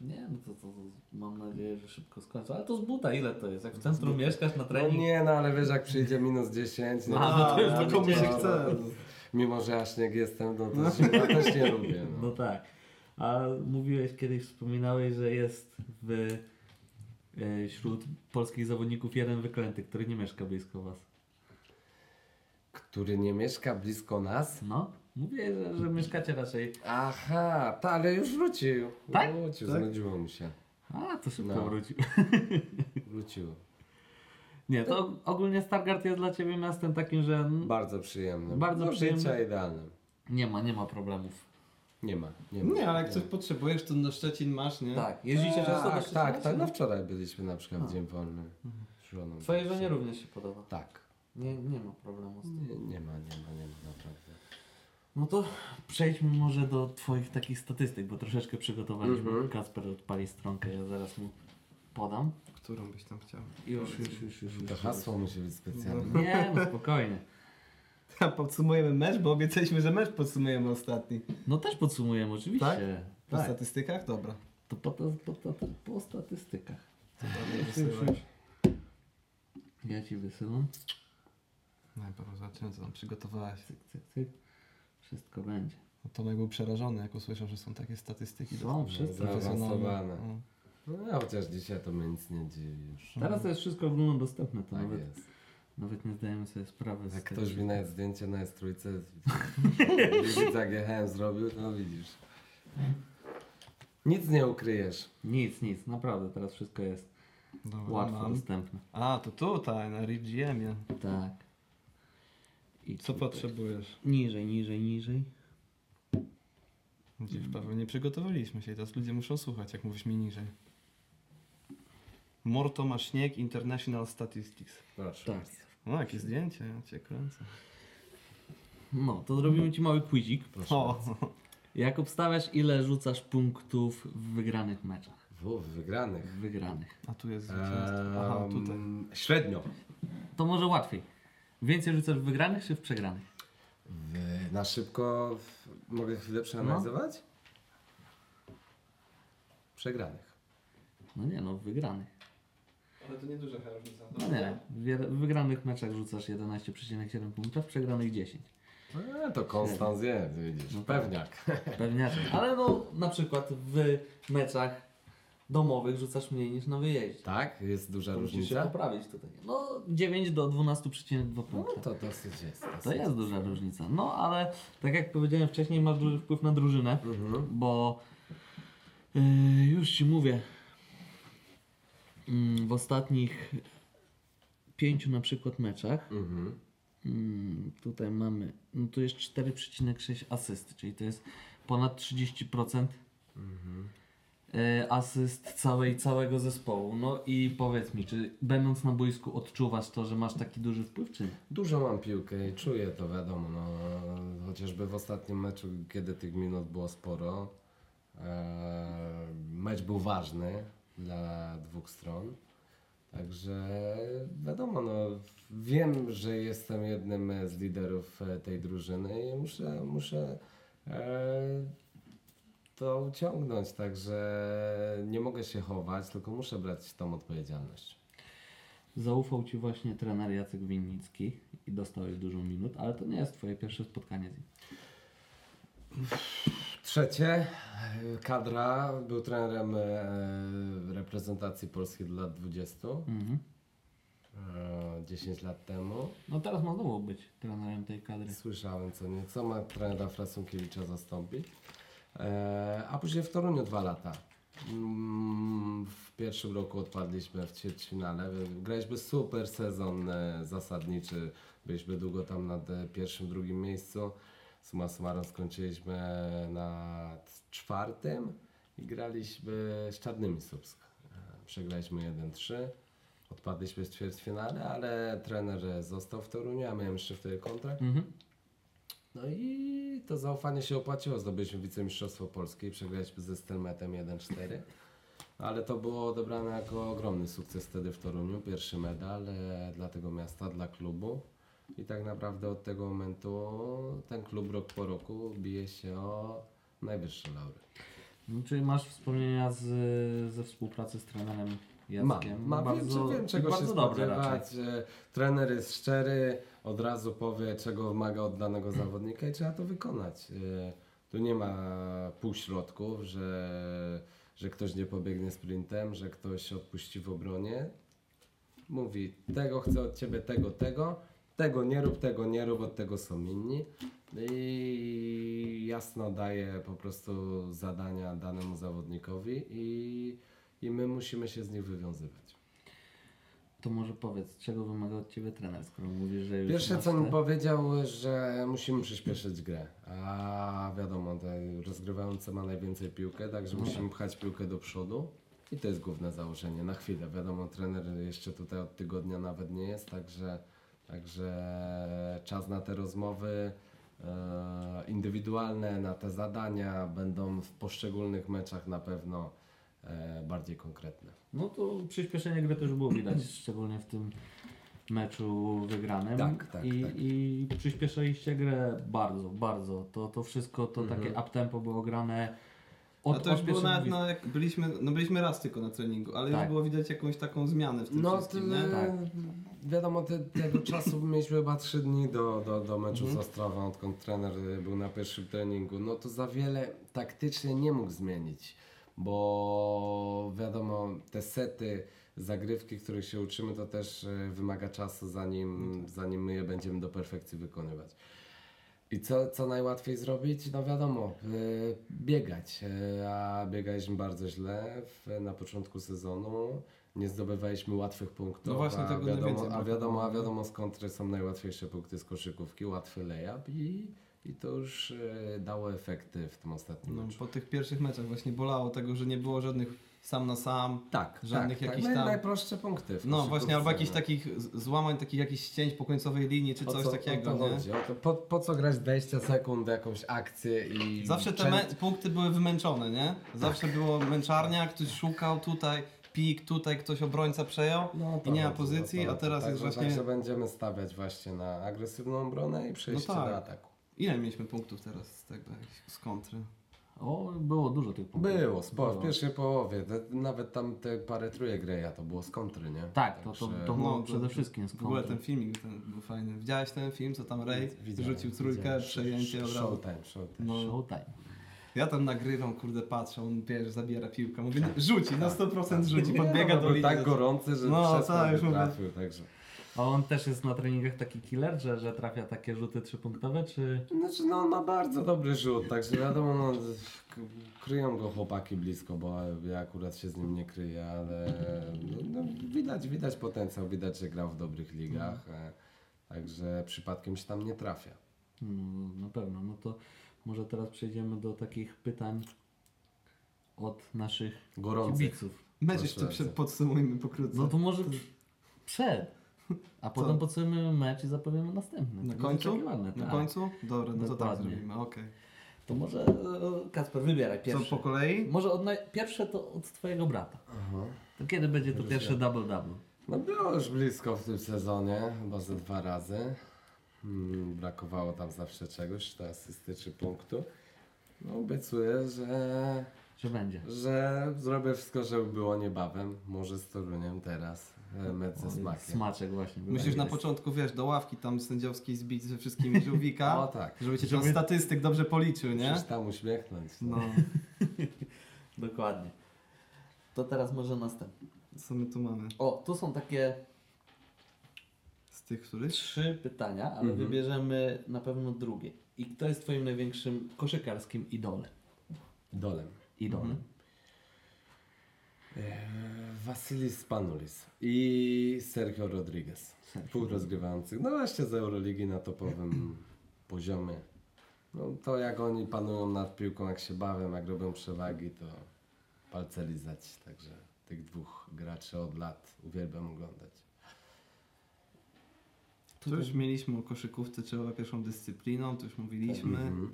Nie, no to, to, to mam nadzieję, że szybko skończą. Ale to z buta ile to jest? Jak w centrum mieszkasz na No trening? nie, no ale wiesz, jak przyjdzie minus 10, no, no to już do komu się chce. mimo że ja śnieg jestem, no to śniega też nie lubię. No. No tak. A mówiłeś kiedyś, wspominałeś, że jest w, e, wśród polskich zawodników jeden wyklęty, który nie mieszka blisko was. Który nie mieszka blisko nas? No, mówię, że, że mieszkacie raczej. Aha, ta, ale już wrócił. Tak? Wrócił, Tak? znudziło mu się. A, to szybko No. wrócił. [LAUGHS] Wrócił. Nie, to ogólnie Stargard jest dla ciebie miastem takim, że Bardzo przyjemny. Bardzo Do przyjemny. życia idealnym. nie ma, nie ma problemów. Nie ma, nie ma. Nie, ale jak coś potrzebujesz, to na Szczecin masz, nie? Tak, jeździcie często do Tak, Szczecina? tak, tak. No wczoraj byliśmy na przykład A. w dzień wolny. z żoną. Twojej żonie również się podoba. Tak. Nie, nie ma problemu z tym. Nie, nie ma, nie ma, nie ma naprawdę. No to przejdźmy może do Twoich takich statystyk, bo troszeczkę przygotowaliśmy. Mhm. Kasper odpali stronkę, ja zaraz mu podam. Którą byś tam chciał? Już, już, już, już. To już. hasło musi być specjalne. Nie, no spokojnie. A podsumujemy mecz, bo obiecaliśmy, że mecz podsumujemy ostatni. No też podsumujemy, oczywiście. Tak? Po Tak. statystykach? Dobra. To po, po, po, po, po statystykach. To. Ja Ci wysyłam. Najpierw zobaczymy, co tam przygotowałeś. Cyk, cyk, cyk. Wszystko będzie. No, Tomek był przerażony, jak usłyszał, że są takie statystyki. Są, wszyscy. Zaawansowane. No. No, chociaż dzisiaj to mnie nic nie dziwi już. Teraz to jest wszystko ogólnodostępne, to Tak nawet, jest. nawet nie zdajemy sobie sprawy z Jak tego, ktoś mi nawet zdjęcie na S3 widzisz jak jechałem zrobił, to widzisz. Nic nie ukryjesz. Nic, nic, naprawdę, teraz wszystko jest. Dobra, Łatwo mam. dostępne. A, to tutaj, na RGM-ie. Tak. I Co tutaj. potrzebujesz? Niżej, niżej, niżej. Gdzieś Paweł, nie przygotowaliśmy się i teraz ludzie muszą słuchać, jak mówisz mi niżej. Morto ma śnieg International Statistics. Proszę. Tak. O, jakie zdjęcie, ja cię kręcę. No, to zrobimy Ci mały quizik. Proszę O. Jak obstawiasz, ile rzucasz punktów w wygranych meczach? W wygranych. W wygranych. a tu jest zwycięstwo. Aha, tutaj. Em, średnio. To może łatwiej. Więcej rzucasz w wygranych czy w przegranych? W, na szybko w, mogę chwilę przeanalizować? Przegranych. No nie, no w wygranych. Ale to nieduża różnica. No nie, w wier- w wygranych meczach rzucasz 11,7 punktów, w przegranych 10. E, to Konstans jest, widzisz. No tak. Pewniak. Pewniaczek. Ale no na przykład w meczach domowych rzucasz mniej niż na wyjeździe. Tak? Jest duża To musisz się różnica? poprawić tutaj. No 9 do 12,2 No punkta. to dosyć jest. To jest duża różnica. No ale tak jak powiedziałem wcześniej, masz duży wpływ na drużynę, Mhm. bo yy, już ci mówię, mm, w ostatnich pięciu na przykład meczach Mhm. mm, tutaj mamy, no tu jest 4,6 asysty, czyli to jest ponad 30% Mhm. E, asyst całej, całego zespołu. No i powiedz mi, czy będąc na boisku odczuwasz to, że masz taki duży wpływ, czy nie? Dużo mam piłkę i czuję to, wiadomo. No, chociażby w ostatnim meczu, kiedy tych minut było sporo, e, mecz był ważny dla dwóch stron. Także wiadomo, no, wiem, że jestem jednym z liderów e, tej drużyny i muszę, muszę to uciągnąć. Także nie mogę się chować, tylko muszę brać tą odpowiedzialność. Zaufał Ci właśnie trener Jacek Winnicki i dostałeś dużo minut, ale to nie jest Twoje pierwsze spotkanie z nim. Trzecie, e, kadra, był trenerem e, reprezentacji Polski do lat 20, Mhm. e, 10 lat temu. No teraz ma znowu być trenerem tej kadry. Słyszałem co nieco, ma trenera Frasunkiewicza zastąpić. E, a później w Toruniu dwa lata. Mm, W pierwszym roku odpadliśmy w ćwierćfinale. Graliśmy super sezon e, zasadniczy. Byliśmy długo tam na e, pierwszym, drugim miejscu. Suma summarum skończyliśmy na czwartym i graliśmy z Czarnymi Słupsk. Przegraliśmy 1-3. Odpadliśmy w ćwierćfinale, ale trener został w Toruniu, a miałem jeszcze wtedy kontrakt. Mhm. No i to zaufanie się opłaciło. Zdobyliśmy wicemistrzostwo Polskie i przegraliśmy ze Stelmetem 1-4. Ale to było odebrane jako ogromny sukces wtedy w Toruniu. Pierwszy medal e, dla tego miasta, dla klubu. I tak naprawdę od tego momentu ten klub rok po roku bije się o najwyższe laury. No, czyli masz wspomnienia z, ze współpracy z trenerem Jackiem. mam bardzo, wiem, wiem czego się spodziewać. e, Trener jest szczery, od razu powie czego wymaga od danego [CLEARS THROAT] zawodnika i trzeba to wykonać. E, Tu nie ma półśrodków, że, że ktoś nie pobiegnie sprintem, że ktoś odpuści w obronie. Mówi, tego chcę od Ciebie, tego, tego, tego nie rób, tego nie rób, od tego są inni. I jasno daje po prostu zadania danemu zawodnikowi i, i my musimy się z nich wywiązywać. To może powiedz, czego wymaga od Ciebie trener, skoro mówisz, że już Pierwsze co mi powiedział, że musimy przyspieszyć grę. A wiadomo, rozgrywający ma najwięcej piłkę, także No musimy pchać piłkę do przodu. I to jest główne założenie, na chwilę. Wiadomo, trener jeszcze tutaj od tygodnia nawet nie jest, także, także czas na te rozmowy e, indywidualne, na te zadania będą w poszczególnych meczach na pewno bardziej konkretne. No to przyspieszenie gry też było widać, [CLEARS THROAT] szczególnie w tym meczu wygranym. Tak, tak, I, tak. I przyspieszyliście grę bardzo, bardzo. To, to wszystko, to Mhm. takie up-tempo było grane A od, to już było nawet, no, jak byliśmy, no byliśmy raz tylko na treningu, ale Tak. już było widać jakąś taką zmianę w tym No, wszystkim, to, nie? Tak. wiadomo, te, tego [CLEARS THROAT] czasu mieliśmy chyba 3 dni do, do, do meczu Mhm. z Ostrawą, odkąd trener był na pierwszym treningu. No to za wiele taktycznie nie mógł zmienić, bo wiadomo, te sety, zagrywki, których się uczymy, to też y, wymaga czasu, zanim, zanim my je będziemy do perfekcji wykonywać. I co, co najłatwiej zrobić? No wiadomo, y, biegać. Y, a biegaliśmy bardzo źle w, na początku sezonu. nie zdobywaliśmy łatwych punktów, No właśnie a, tego wiadomo, najwięcej a, wiadomo, a nie? wiadomo kontry są najłatwiejsze punkty z koszykówki, łatwy layup i, i to już e, dało efekty w tym ostatnim No, meczu. po tych pierwszych meczach właśnie bolało tego, że nie było żadnych sam na sam. Tak, żadnych tak, jakichś tak. Tam- Najprostsze punkty No właśnie, albo jakichś no. takich z- złamań, takich jakichś cięć po końcowej linii, czy Po coś co- takiego, o to nie? chodzi, o to, po, po co grać 20 sekund, jakąś akcję i... Zawsze te me- punkty były wymęczone, nie? Zawsze było męczarnia, ktoś szukał tutaj, pik, tutaj ktoś obrońca przejął No, i nie ma chodzi, pozycji, o to a teraz chodzi. jest Także- właśnie... Także będziemy stawiać właśnie na agresywną obronę i przejście No tak. do ataku. Ile mieliśmy punktów teraz z tego, z kontry? O, było dużo tych punktów. Było, sporo. W pierwszej połowie. Te, nawet tam te parę trójek Greja to było z kontry, nie? Tak, to, to, Także- to było No, przede wszystkim z W ogóle kontry. ten filmik ten był fajny. Widziałeś ten film, co tam Ray Widziałem, rzucił trójkę, widziałem. przejęcie od razu. Showtime, showtime. No, Showtime. ja tam nagrywam, kurde, patrzę, on wiesz, zabiera piłkę. Mówię, rzuci, na 100% rzuci, Nie, podbiega no, do był linii. tak gorący, że No, przez tak, to już mówię. trafił, także... A on też jest na treningach taki killer, że, że trafia takie rzuty trzypunktowe, czy... Znaczy, no on ma bardzo dobry rzut, także wiadomo, no, k- kryją go chłopaki blisko, bo ja akurat się z nim nie kryję, ale no, no, widać, widać potencjał, widać, że grał w dobrych ligach, e, także przypadkiem się tam nie trafia. No, na pewno. No to może teraz przejdziemy do takich pytań od naszych Gorących. kibiców. Mecz Proszę jeszcze bardzo. przed, podsumujmy pokrótce. No to może przed. A potem Co? podsumujemy mecz i zapowiemy następny. na To końcu? ładne, Na tak. końcu? Dobra, no to tak Dokładnie. zrobimy, okej. To może e, Kasper, wybieraj Co pierwszy. po kolei? Może od naj... pierwsze to od twojego brata. To kiedy będzie to pierwsze double-double? No było już blisko w tym sezonie, chyba ze dwa razy. Hmm, brakowało tam zawsze czegoś, czy asysty, czy punktu. No obiecuję, że, Że będzie. że zrobię wszystko, żeby było niebawem. Może z Toruniem teraz, e, mecz ze smakiem. Smaczek właśnie. Musisz na początku, wiesz, do ławki tam sędziowskiej zbić ze wszystkimi [LAUGHS] żółwika, O tak, żeby cię Żeby- statystyk dobrze policzył, nie? musisz tam uśmiechnąć. No, [LAUGHS] Dokładnie. To teraz może następny. co my tu mamy? O, tu są takie Z tych, których? trzy pytania, ale Mhm. wybierzemy na pewno drugie. I kto jest twoim największym koszykarskim idolem? Dolem. Idolem. Mhm. E, Wasilis Spanulis i Sergio Rodriguez. Sergio. Współrozgrywających. No właśnie z Euroligi na topowym [CLEARS THROAT] poziomie. No to jak oni panują nad piłką, jak się bawią, jak robią przewagi, to palce lizać. Także tych dwóch graczy od lat uwielbiam oglądać. Tu już mieliśmy o koszykówce, trzeba pierwszą dyscypliną, to już mówiliśmy. Mhm.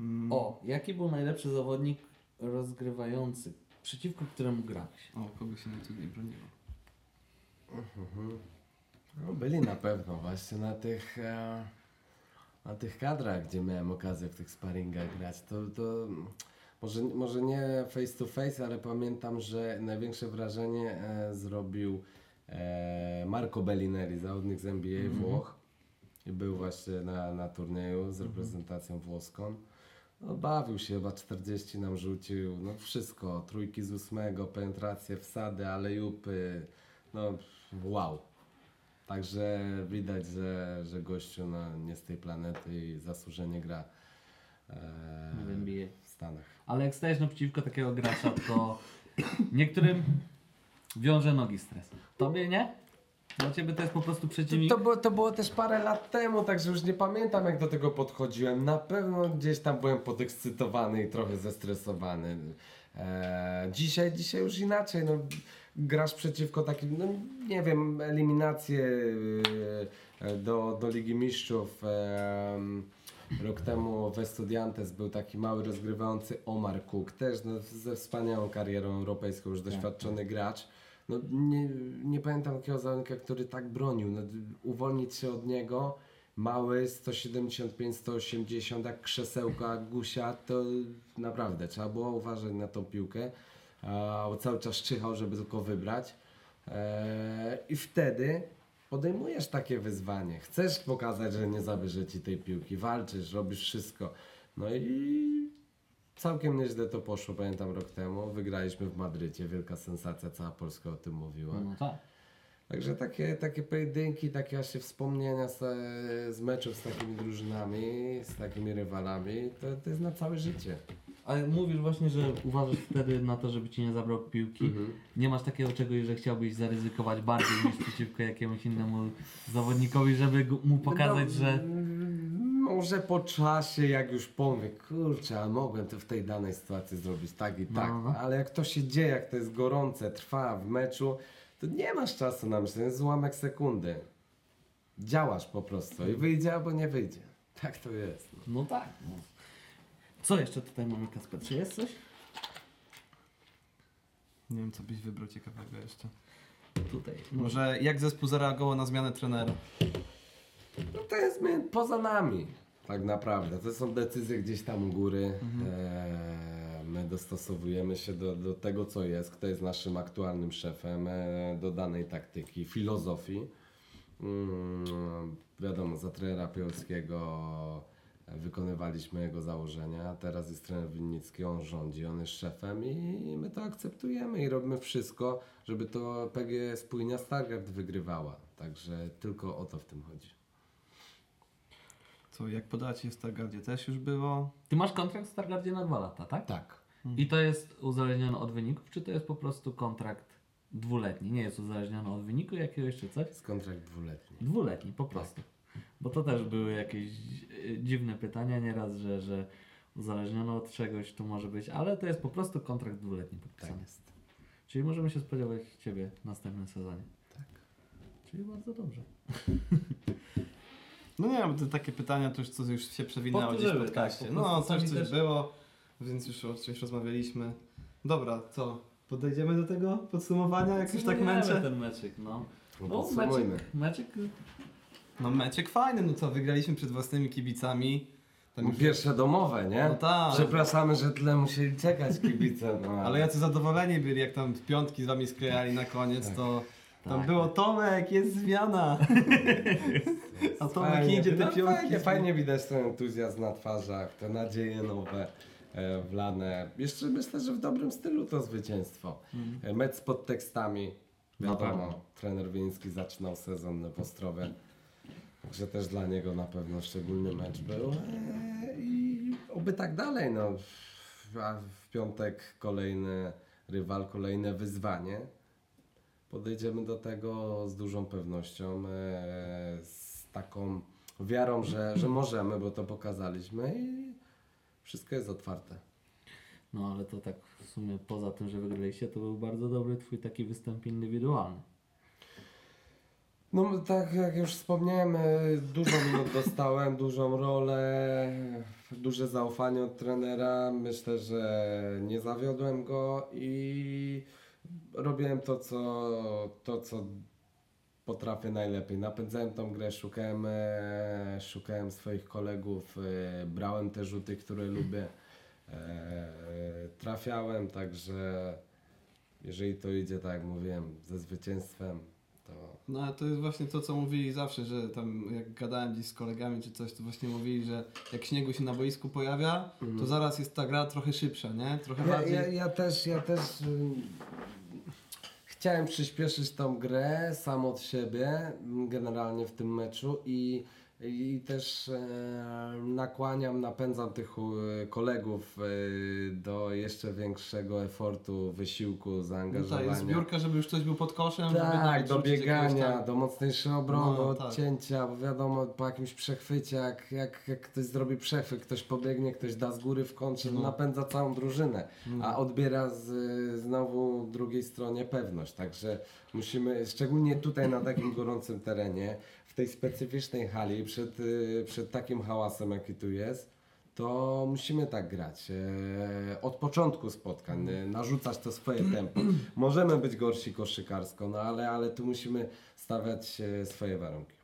Mm. O, jaki był najlepszy zawodnik rozgrywający, przeciwko któremu grałeś? O, kogo się najtrudniej broniło? No, byli na pewno właśnie na tych, e, na tych kadrach, gdzie miałem okazję w tych sparingach grać. To, to może, może nie face to face, ale pamiętam, że największe wrażenie e, zrobił e, Marco Bellinelli, zawodnik z NBA Włoch. I był właśnie na, na turnieju z reprezentacją włoską. No, bawił się, chyba 40 nam rzucił, no wszystko, trójki z ósmego, penetracje, wsady, alejupy, no wow. Także widać, że, że gościu no, nie z tej planety i zasłużenie gra e, W NBA. w Stanach. Ale jak stajesz naprzeciwko takiego gracza, to niektórym wiąże nogi stres. Tobie nie? Dla ciebie to jest po prostu przeciwnik. To, było, to było też parę lat temu, także już nie pamiętam jak do tego podchodziłem. Na pewno gdzieś tam byłem podekscytowany i trochę zestresowany. E, dzisiaj, dzisiaj już inaczej. No, grasz przeciwko takim, no, nie wiem, eliminacje e, do, do Ligi Mistrzów. E, Rok temu w Estudiantes był taki mały rozgrywający Omar Cook, też no, ze wspaniałą karierą europejską, już doświadczony gracz. No, nie, nie pamiętam takiego zawodnika, który tak bronił. No, uwolnić się od niego, mały, 175-180, jak krzesełka, gusia, to naprawdę trzeba było uważać na tą piłkę. A, cały czas czyhał, żeby tylko wybrać. Eee, I wtedy podejmujesz takie wyzwanie. Chcesz pokazać, że nie zabierze ci tej piłki, walczysz, robisz wszystko. No i całkiem nieźle to poszło, pamiętam rok temu. Wygraliśmy w Madrycie, wielka sensacja, cała Polska o tym mówiła. No tak. Także takie, takie pojedynki, takie właśnie wspomnienia z, z meczów z takimi drużynami, z takimi rywalami, to, to jest na całe życie. Ale mówisz właśnie, że uważasz wtedy na to, żeby ci nie zabrał piłki. Mhm. Nie masz takiego czegoś, że chciałbyś zaryzykować bardziej niż przeciwko jakiemuś innemu zawodnikowi, żeby mu pokazać, No, że. Może po czasie, jak już powiem, kurczę, a mogłem to w tej danej sytuacji zrobić tak i tak, No, no. ale jak to się dzieje, jak to jest gorące, trwa w meczu, to nie masz czasu na myślenie, jest ułamek sekundy. Działasz po prostu i wyjdzie albo nie wyjdzie. Tak to jest. No tak. No. Co jeszcze tutaj mamy, Kasper? Czy jest coś? Nie wiem, co byś wybrał ciekawego jeszcze. Tutaj. Może jak zespół zareagował na zmianę trenera? No to jest my, poza nami, tak naprawdę. To są decyzje gdzieś tam u góry. E, my dostosowujemy się do, do tego, co jest, kto jest naszym aktualnym szefem, e, do danej taktyki, filozofii. Mm, wiadomo, za trenera Piłowskiego wykonywaliśmy jego założenia. Teraz jest trener Winnicki, on rządzi, on jest szefem i my to akceptujemy i robimy wszystko, żeby to PG Spójnia Stargard wygrywała. Także tylko o to w tym chodzi. Co, jak podacie w Stargardzie też już było? Ty masz kontrakt w Stargardzie na dwa lata, tak? Tak. I to jest uzależnione od wyników, czy to jest po prostu kontrakt dwuletni? Nie jest uzależniony od wyniku jakiegoś czy coś? Jest kontrakt dwuletni. Dwuletni, po prostu. Bo to też były jakieś e, dziwne pytania nieraz, że, że uzależnione od czegoś to może być, ale to jest po prostu kontrakt dwuletni podpisany. Tak jest. Czyli możemy się spodziewać Ciebie w następnym sezonie. Tak. Czyli bardzo dobrze. [LAUGHS] No nie, bo to takie pytania to już, co już się przewinęło gdzieś w Powtórzyły, podcaście. tak, po no, coś, coś też- było, więc już o czymś rozmawialiśmy. Dobra, co? Podejdziemy do tego podsumowania, jak już tak męczę? ten meczyk, no. No, No, podsumujmy. meczyk, meczyk No meczek fajny, no co, wygraliśmy przed własnymi kibicami. Tam już- Pierwsze domowe, nie? No tak. Przepraszamy, że tyle musieli czekać kibice. No, Ale jacy zadowoleni byli, jak tam piątki z wami sklejali na koniec, Tak. to tam Tak. było Tomek, jest zmiana. [LAUGHS] A Tomek Fajnie, idzie te no, piątki. Fajnie, fajnie widać ten entuzjazm na twarzach, te nadzieje nowe e, wlane. Jeszcze myślę, że w dobrym stylu to zwycięstwo. E, Mecz z podtekstami. Na pewno. Wiadomo, trener Wiński zaczynał sezon w Ostrowie. Także też dla niego na pewno szczególny mecz był. E, I oby tak dalej. No. A w piątek kolejny rywal, kolejne wyzwanie. Podejdziemy do tego z dużą pewnością, e, z taką wiarą, że, że możemy, bo to pokazaliśmy i wszystko jest otwarte. No ale to tak w sumie poza tym, że wygraliście, to był bardzo dobry twój taki występ indywidualny. No tak jak już wspomniałem, e, dużo minut [LAUGHS] dostałem, dużą rolę, duże zaufanie od trenera. Myślę, że nie zawiodłem go i robiłem to, co, to, co potrafię najlepiej. Napędzałem tą grę, szukałem, e, szukałem swoich kolegów, e, brałem te rzuty, które lubię, e, trafiałem, także jeżeli to idzie, tak jak mówiłem, ze zwycięstwem, to No ale to jest właśnie to, co mówili zawsze, że tam jak gadałem gdzieś z kolegami czy coś, to właśnie mówili, że jak śniegu się na boisku pojawia, to zaraz jest ta gra trochę szybsza, nie? Trochę Ja, bardziej... ja, ja też, ja też chciałem przyspieszyć tą grę sam od siebie, generalnie w tym meczu i, i też e, nakłaniam, napędzam tych e, kolegów e, do jeszcze większego efortu, wysiłku, No zaangażowania. jest zbiórka, żeby już ktoś był pod koszem, Tak, do biegania, tam- do mocniejszej obrony, No, tak. odcięcia, bo wiadomo, po jakimś przechwycie, jak, jak, jak ktoś zrobi przechwyt, ktoś pobiegnie, ktoś da z góry w kontrze, No. napędza całą drużynę, Mm. a odbiera z, znowu drugiej stronie pewność, także musimy, szczególnie tutaj na takim gorącym terenie, w tej specyficznej hali, przed, y, przed takim hałasem, jaki tu jest, to musimy tak grać. E, od początku spotkań, e, narzucać to swoje tempo. Możemy być gorsi koszykarsko, no ale, ale tu musimy stawiać e, swoje warunki.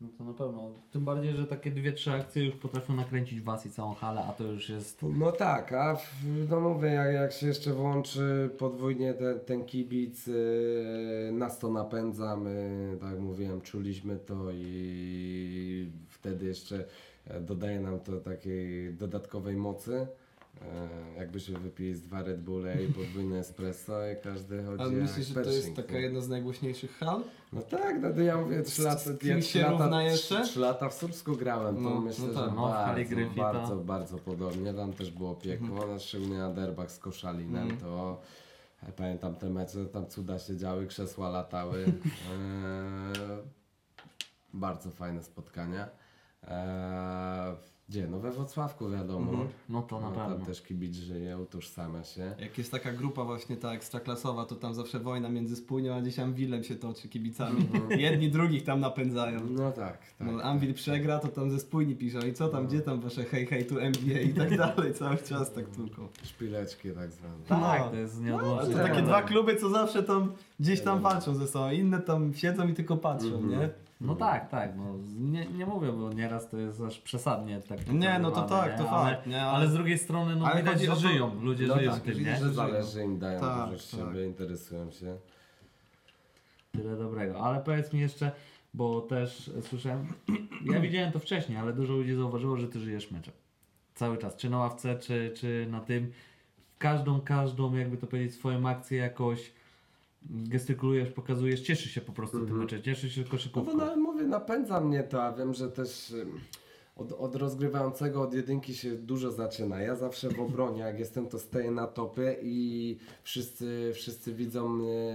No to na pewno. Tym bardziej, że takie dwie, trzy akcje już potrafią nakręcić was i całą halę, a to już jest. No tak, a w, no mówię, jak, jak się jeszcze włączy podwójnie ten, ten kibic, e, nas to napędza, my, tak jak mówiłem, czuliśmy to i wtedy jeszcze e, dodaje nam to takiej dodatkowej mocy. E, jakbyśmy wypili z dwa Red Bulle i podwójne espresso i każdy chodzi Ale jak myślisz, że to jest taka nie? jedna z najgłośniejszych hal? No tak, no to ja mówię, trzy lata, ja się lata, jeszcze? Trzy lata w Słupsku grałem, to No, myślę, no że tak. No, w hali bardzo, Gryfita. bardzo, bardzo podobnie. Tam też było piekło, Mhm. no, szczególnie na derbach z Koszalinem, to ja pamiętam te mecze, tam cuda się działy, krzesła latały. Eee, [LAUGHS] bardzo fajne spotkania. Eee, gdzie? No we Wrocławku wiadomo. Mhm. No to na No, tam pewno. też kibic żyje, utożsamia się. Jak jest taka grupa właśnie ta ekstraklasowa, to tam zawsze wojna między Spójnią a gdzieś Anwilem się toczy kibicami. Jedni drugich tam napędzają. No tak, tak. No, Anvil przegra, to tam ze Spójni piszą i co tam, gdzie tam wasze hej hej tu NBA i tak dalej, cały czas tak tylko. Szpileczki tak zwane. Tak, No. to jest To nieodłączne. takie tak. dwa kluby, co zawsze tam gdzieś tam walczą ze sobą, inne tam siedzą i tylko patrzą, Mhm. nie? No tak, tak. No, nie, nie mówię, bo nieraz to jest aż przesadnie tak Nie, no to tak, to nie? fakt, ale, nie? ale Ale- z drugiej strony no Ale widać, że to- żyją, ludzie No żyją tak, tym, widać, nie? że zależy im, dają Tak, dużo z tak. siebie, interesują się. Tyle dobrego. Ale powiedz mi jeszcze, bo też słyszałem, [CLEARS THROAT] ja widziałem to wcześniej, ale dużo ludzi zauważyło, że ty żyjesz meczem. Cały czas, czy na ławce, czy, czy na tym. Każdą, każdą, jakby to powiedzieć, swoją akcję jakoś gestykulujesz, pokazujesz, cieszysz się po prostu tym meczem, cieszysz się No koszykówką. bo na, mówię, napędza mnie to, a wiem, że też od, od rozgrywającego, od jedynki się dużo zaczyna. Ja zawsze w obronie, jak jestem, to stoję na topie i wszyscy, wszyscy widzą mnie,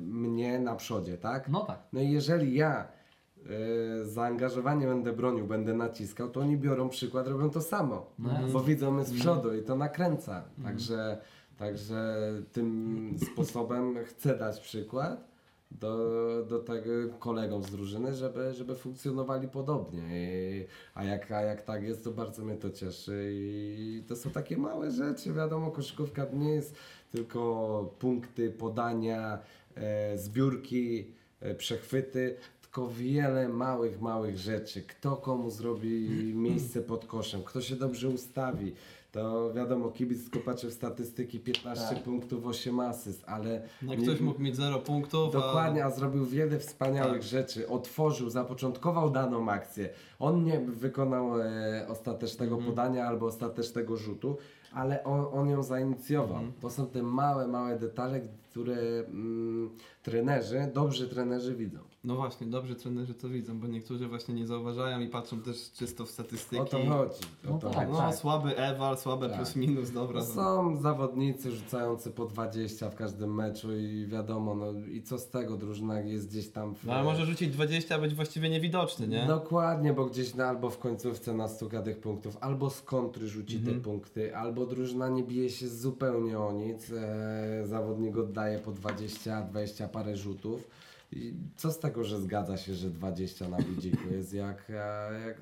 mnie na przodzie, tak? No tak. No i jeżeli ja e, zaangażowanie będę bronił, będę naciskał, to oni biorą przykład, robią to samo. No bo widzą mnie z przodu i to nakręca. Także, także tym sposobem chcę dać przykład do, do tego kolegom z drużyny, żeby, żeby funkcjonowali podobnie. I, a, jak, a jak tak jest, to bardzo mnie to cieszy. I to są takie małe rzeczy. Wiadomo, koszykówka nie jest tylko punkty, podania, e, zbiórki, e, przechwyty, tylko wiele małych, małych rzeczy. Kto komu zrobi miejsce pod koszem, kto się dobrze ustawi. To wiadomo, kibic tylko patrzy w statystyki 15 Tak. punktów, 8 asyst, ale Jak nie- ktoś mógł mieć 0 punktów, Dokładnie, a zrobił wiele wspaniałych Tak. rzeczy. Otworzył, zapoczątkował daną akcję. On nie wykonał e, ostatecznego Mhm. podania albo ostatecznego rzutu, ale on, on ją zainicjował. Mhm. To są te małe, małe detale, które mm, trenerzy, dobrzy trenerzy widzą. No właśnie, dobrze trenerzy to widzą, bo niektórzy właśnie nie zauważają i patrzą też czysto w statystyki. O to chodzi. O No to tak, chodzi. No, słaby Ewal, słabe Tak. plus minus, dobra. No są zawodnicy rzucający po 20 w każdym meczu i wiadomo, no i co z tego, drużyna jest gdzieś tam w, No, ale może rzucić 20, a być właściwie niewidoczny, nie? Dokładnie, bo gdzieś na, albo w końcówce nastuka tych punktów, albo z kontry rzuci Mhm. te punkty, albo drużyna nie bije się zupełnie o nic, e, zawodnik oddaje po 20, 20 parę rzutów. Co z tego, że zgadza się, że 20 na budziku jest, jak, e, jak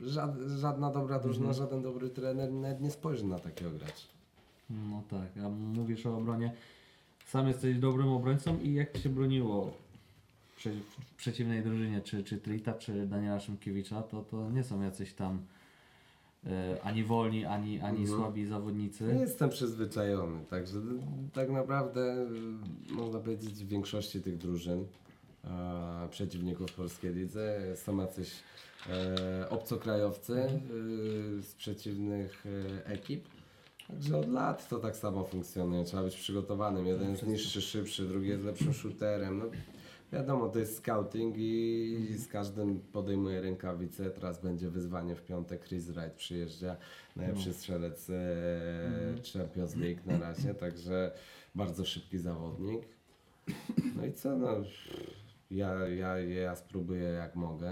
żad, żadna dobra drużyna, Mhm. żaden dobry trener nawet nie spojrzy na takiego gracza. No tak, a mówisz o obronie. Sam jesteś dobrym obrońcą i jak się broniło w przeciwnej drużynie, czy, czy Trita, czy Daniela Szymkiewicza, to, to nie są jacyś tam ani wolni, ani, ani Mhm. słabi zawodnicy. Jestem przyzwyczajony, także tak naprawdę y, można powiedzieć w większości tych drużyn e, przeciwników polskiej lidze są jacyś e, obcokrajowcy y, z przeciwnych e, ekip. Także od lat to tak samo funkcjonuje. Trzeba być przygotowanym. Jeden jest niższy, szybszy, drugi jest lepszym shooterem. No, wiadomo, to jest scouting i z każdym podejmuje rękawice. Teraz będzie wyzwanie w piątek. Chris Wright przyjeżdża, najlepszy strzelec e, Champions League na razie, także bardzo szybki zawodnik. No i co, no, ja, ja, ja spróbuję jak mogę,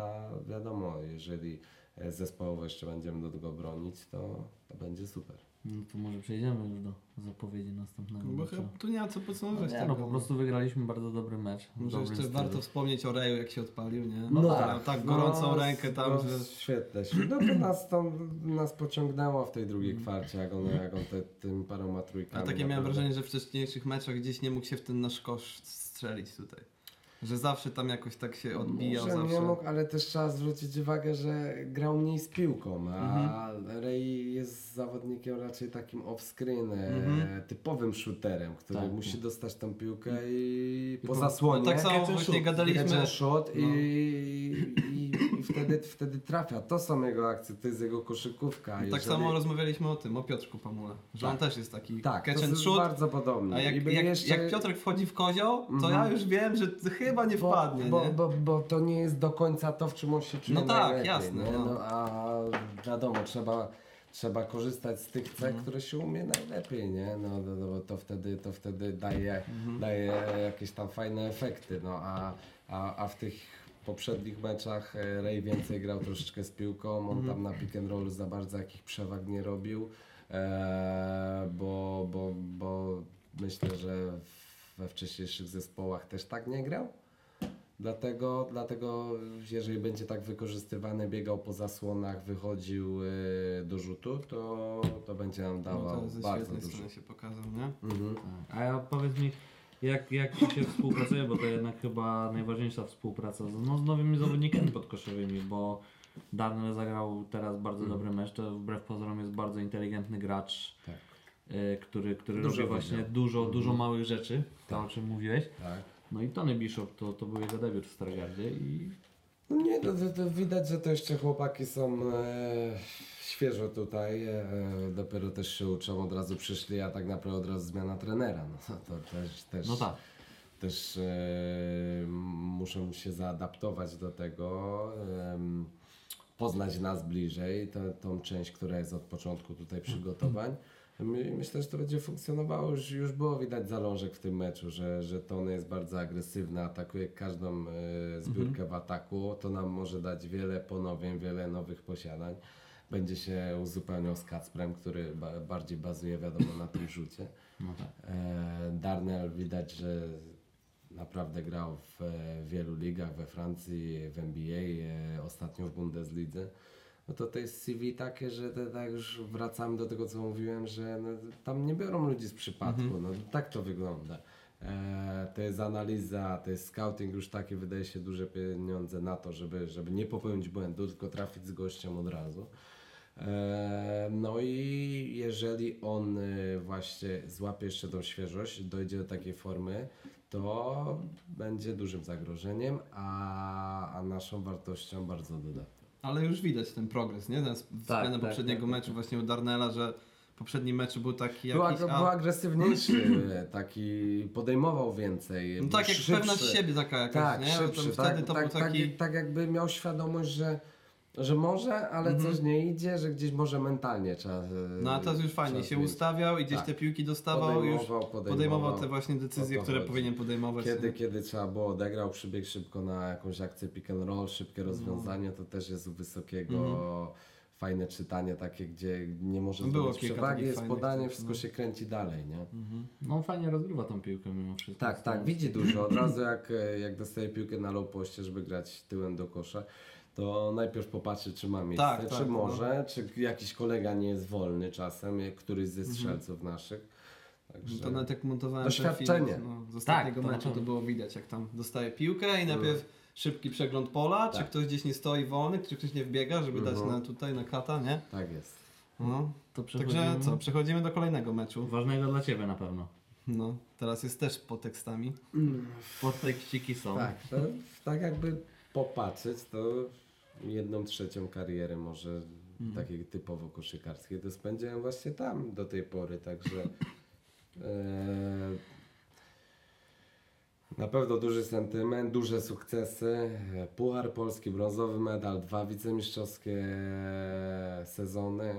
a wiadomo, jeżeli e, zespołowo jeszcze będziemy do tego bronić, to, to będzie super. No to może przejdziemy już do zapowiedzi następnego No bo meczu. tu nie ma co No podsumować nie, tego. no po prostu wygraliśmy bardzo dobry mecz. Może jeszcze stylu. warto wspomnieć o Reju, jak się odpalił, nie? No Miał tak. tak gorącą No, rękę tam, no, że... Świetne. No to nas, to nas pociągnęło w tej drugiej kwarcie, jak on, jak on te, tym paroma trójkami. A takie miałem wrażenie, że w wcześniejszych meczach gdzieś nie mógł się w ten nasz kosz strzelić tutaj. Że zawsze tam jakoś tak się odbijał, Może zawsze. nie mógł, ale też trzeba zwrócić uwagę, że grał mniej z piłką, a Mhm. Ray jest zawodnikiem raczej takim off-screen, Mhm. typowym shooterem, który Tak. musi dostać tą piłkę i, I po zasłonie. no tak samo właśnie gadaliśmy- shot No. i, i, i wtedy, wtedy trafia. To są jego akcje, to jest jego koszykówka. Tak Jeżeli- samo rozmawialiśmy o tym, o Piotrku Pamule, że on Tak. też jest taki Tak, catch to and shoot, bardzo podobnie. a jak, jak, jeszcze- jak Piotrek wchodzi w kozioł, to Mhm. ja już wiem, że chyba nie bo, wpadnie, bo, nie? bo, bo to nie jest do końca to, w czym on się czuje No tak, jasne, no. No, a wiadomo, trzeba, trzeba korzystać z tych cech, Mhm. które się umie najlepiej, nie? No, no, no bo to wtedy, to wtedy daje, Mhm. daje jakieś tam fajne efekty, no a, a, a w tych poprzednich meczach e, Ray więcej grał troszeczkę z piłką, on Mhm. tam na pick and rollu za bardzo jakich przewag nie robił, e, bo, bo, bo myślę, że we wcześniejszych zespołach też tak nie grał. Dlatego, dlatego jeżeli będzie tak wykorzystywany, biegał po zasłonach, wychodził e, do rzutu, to, to będzie nam No dawał to ze bardzo dużo. się pokazał, nie? Mhm. Tak. A ja powiedz mi, jak, jak się współpracuje, bo to jednak chyba najważniejsza współpraca z, no, z nowymi zawodnikami podkoszowymi, bo Darnell zagrał teraz bardzo Mhm. dobry mecz, to wbrew pozorom jest bardzo inteligentny gracz, Tak. y, który, który Dużo robi właśnie dużo, Mhm. dużo małych rzeczy, to Tak. o czym mówiłeś. Tak. No i Tony Bishop to, to był jego debiut w Stargardzie i No nie, no to, to widać, że to jeszcze chłopaki są e, świeżo tutaj, e, dopiero też się uczą, od razu przyszli, a tak naprawdę od razu zmiana trenera. No to, też, też, no tak. też e, muszą się zaadaptować do tego, em, poznać nas bliżej, to, tą część, która jest od początku tutaj przygotowań. My, myślę, że to będzie funkcjonowało. Już, już było widać zalążek w tym meczu, że, że Tony jest bardzo agresywny, atakuje każdą e, zbiórkę w ataku. To nam może dać wiele ponowień, wiele nowych posiadań. Będzie się uzupełniał z Kacprem, który ba, bardziej bazuje, wiadomo, na tym rzucie. [CLEARS THROAT] No tak. E, Darnell widać, że naprawdę grał w e, wielu ligach, we Francji, w NBA, e, ostatnio w Bundeslidze. No to to jest CV takie, że te, tak już wracamy do tego, co mówiłem, że no, tam nie biorą ludzi z przypadku. No tak to wygląda. E, to jest analiza, to jest scouting, już takie wydaje się duże pieniądze na to, żeby, żeby nie popełnić błędu, tylko trafić z gościem od razu. No i jeżeli on e, właśnie złapie jeszcze tą świeżość, dojdzie do takiej formy, to będzie dużym zagrożeniem, a, a naszą wartością bardzo dodatnią. Ale już widać ten progres, nie? Ten względem tak, poprzedniego tak, tak, meczu właśnie u Darnella, że poprzedni mecz był taki Był, jakiś... był agresywniejszy, [CLEARS THROAT] taki podejmował więcej. No tak jak szybszy. pewność siebie taka jakaś, Tak, nie? szybszy, Wtedy tak, to tak, był taki... tak, tak jakby miał świadomość, że, że może, ale Mhm. coś nie idzie, że gdzieś może mentalnie trzeba. e, No a teraz już fajnie się ustawiał i gdzieś Tak. te piłki dostawał już Podejmował, podejmował. podejmował te właśnie decyzje, O to które chodzi. powinien podejmować. Kiedy, kiedy trzeba było odegrał, przybiegł szybko na jakąś akcję pick and roll, szybkie rozwiązanie, to też jest u wysokiego fajne czytanie takie, gdzie nie może No było zdobyć kilka przewagi, takich jest fajnych podanie, wszystko no. się kręci dalej, nie? No on fajnie rozgrywa tą piłkę mimo wszystko. Tak, tak, widzi dużo. Od razu jak, e, jak dostaje piłkę na low poście, żeby grać tyłem do kosza, to najpierw popatrzy, czy ma miejsce, Tak, czy tak, no. może, czy jakiś kolega nie jest wolny czasem, jak któryś ze strzelców naszych. Także... To nawet jak montowałem Doświadczenie. film no, z ostatniego Tak, to na meczu, to było widać, jak tam dostaje piłkę i najpierw szybki przegląd pola, czy Tak. ktoś gdzieś nie stoi wolny, czy ktoś nie wbiega, żeby dać Mhm. na tutaj, na kata, nie? Tak jest. No. To Także przechodzimy- co, przechodzimy do kolejnego meczu. Ważnego dla Ciebie na pewno. No, teraz jest też pod tekstami. Podtekściki są. Tak, to, tak jakby popatrzeć, to jedną trzecią kariery może takiej typowo koszykarskiej to spędziłem właśnie tam do tej pory, także e, na pewno duży sentyment, duże sukcesy, e, Puchar Polski, brązowy medal, dwa wicemistrzowskie sezony,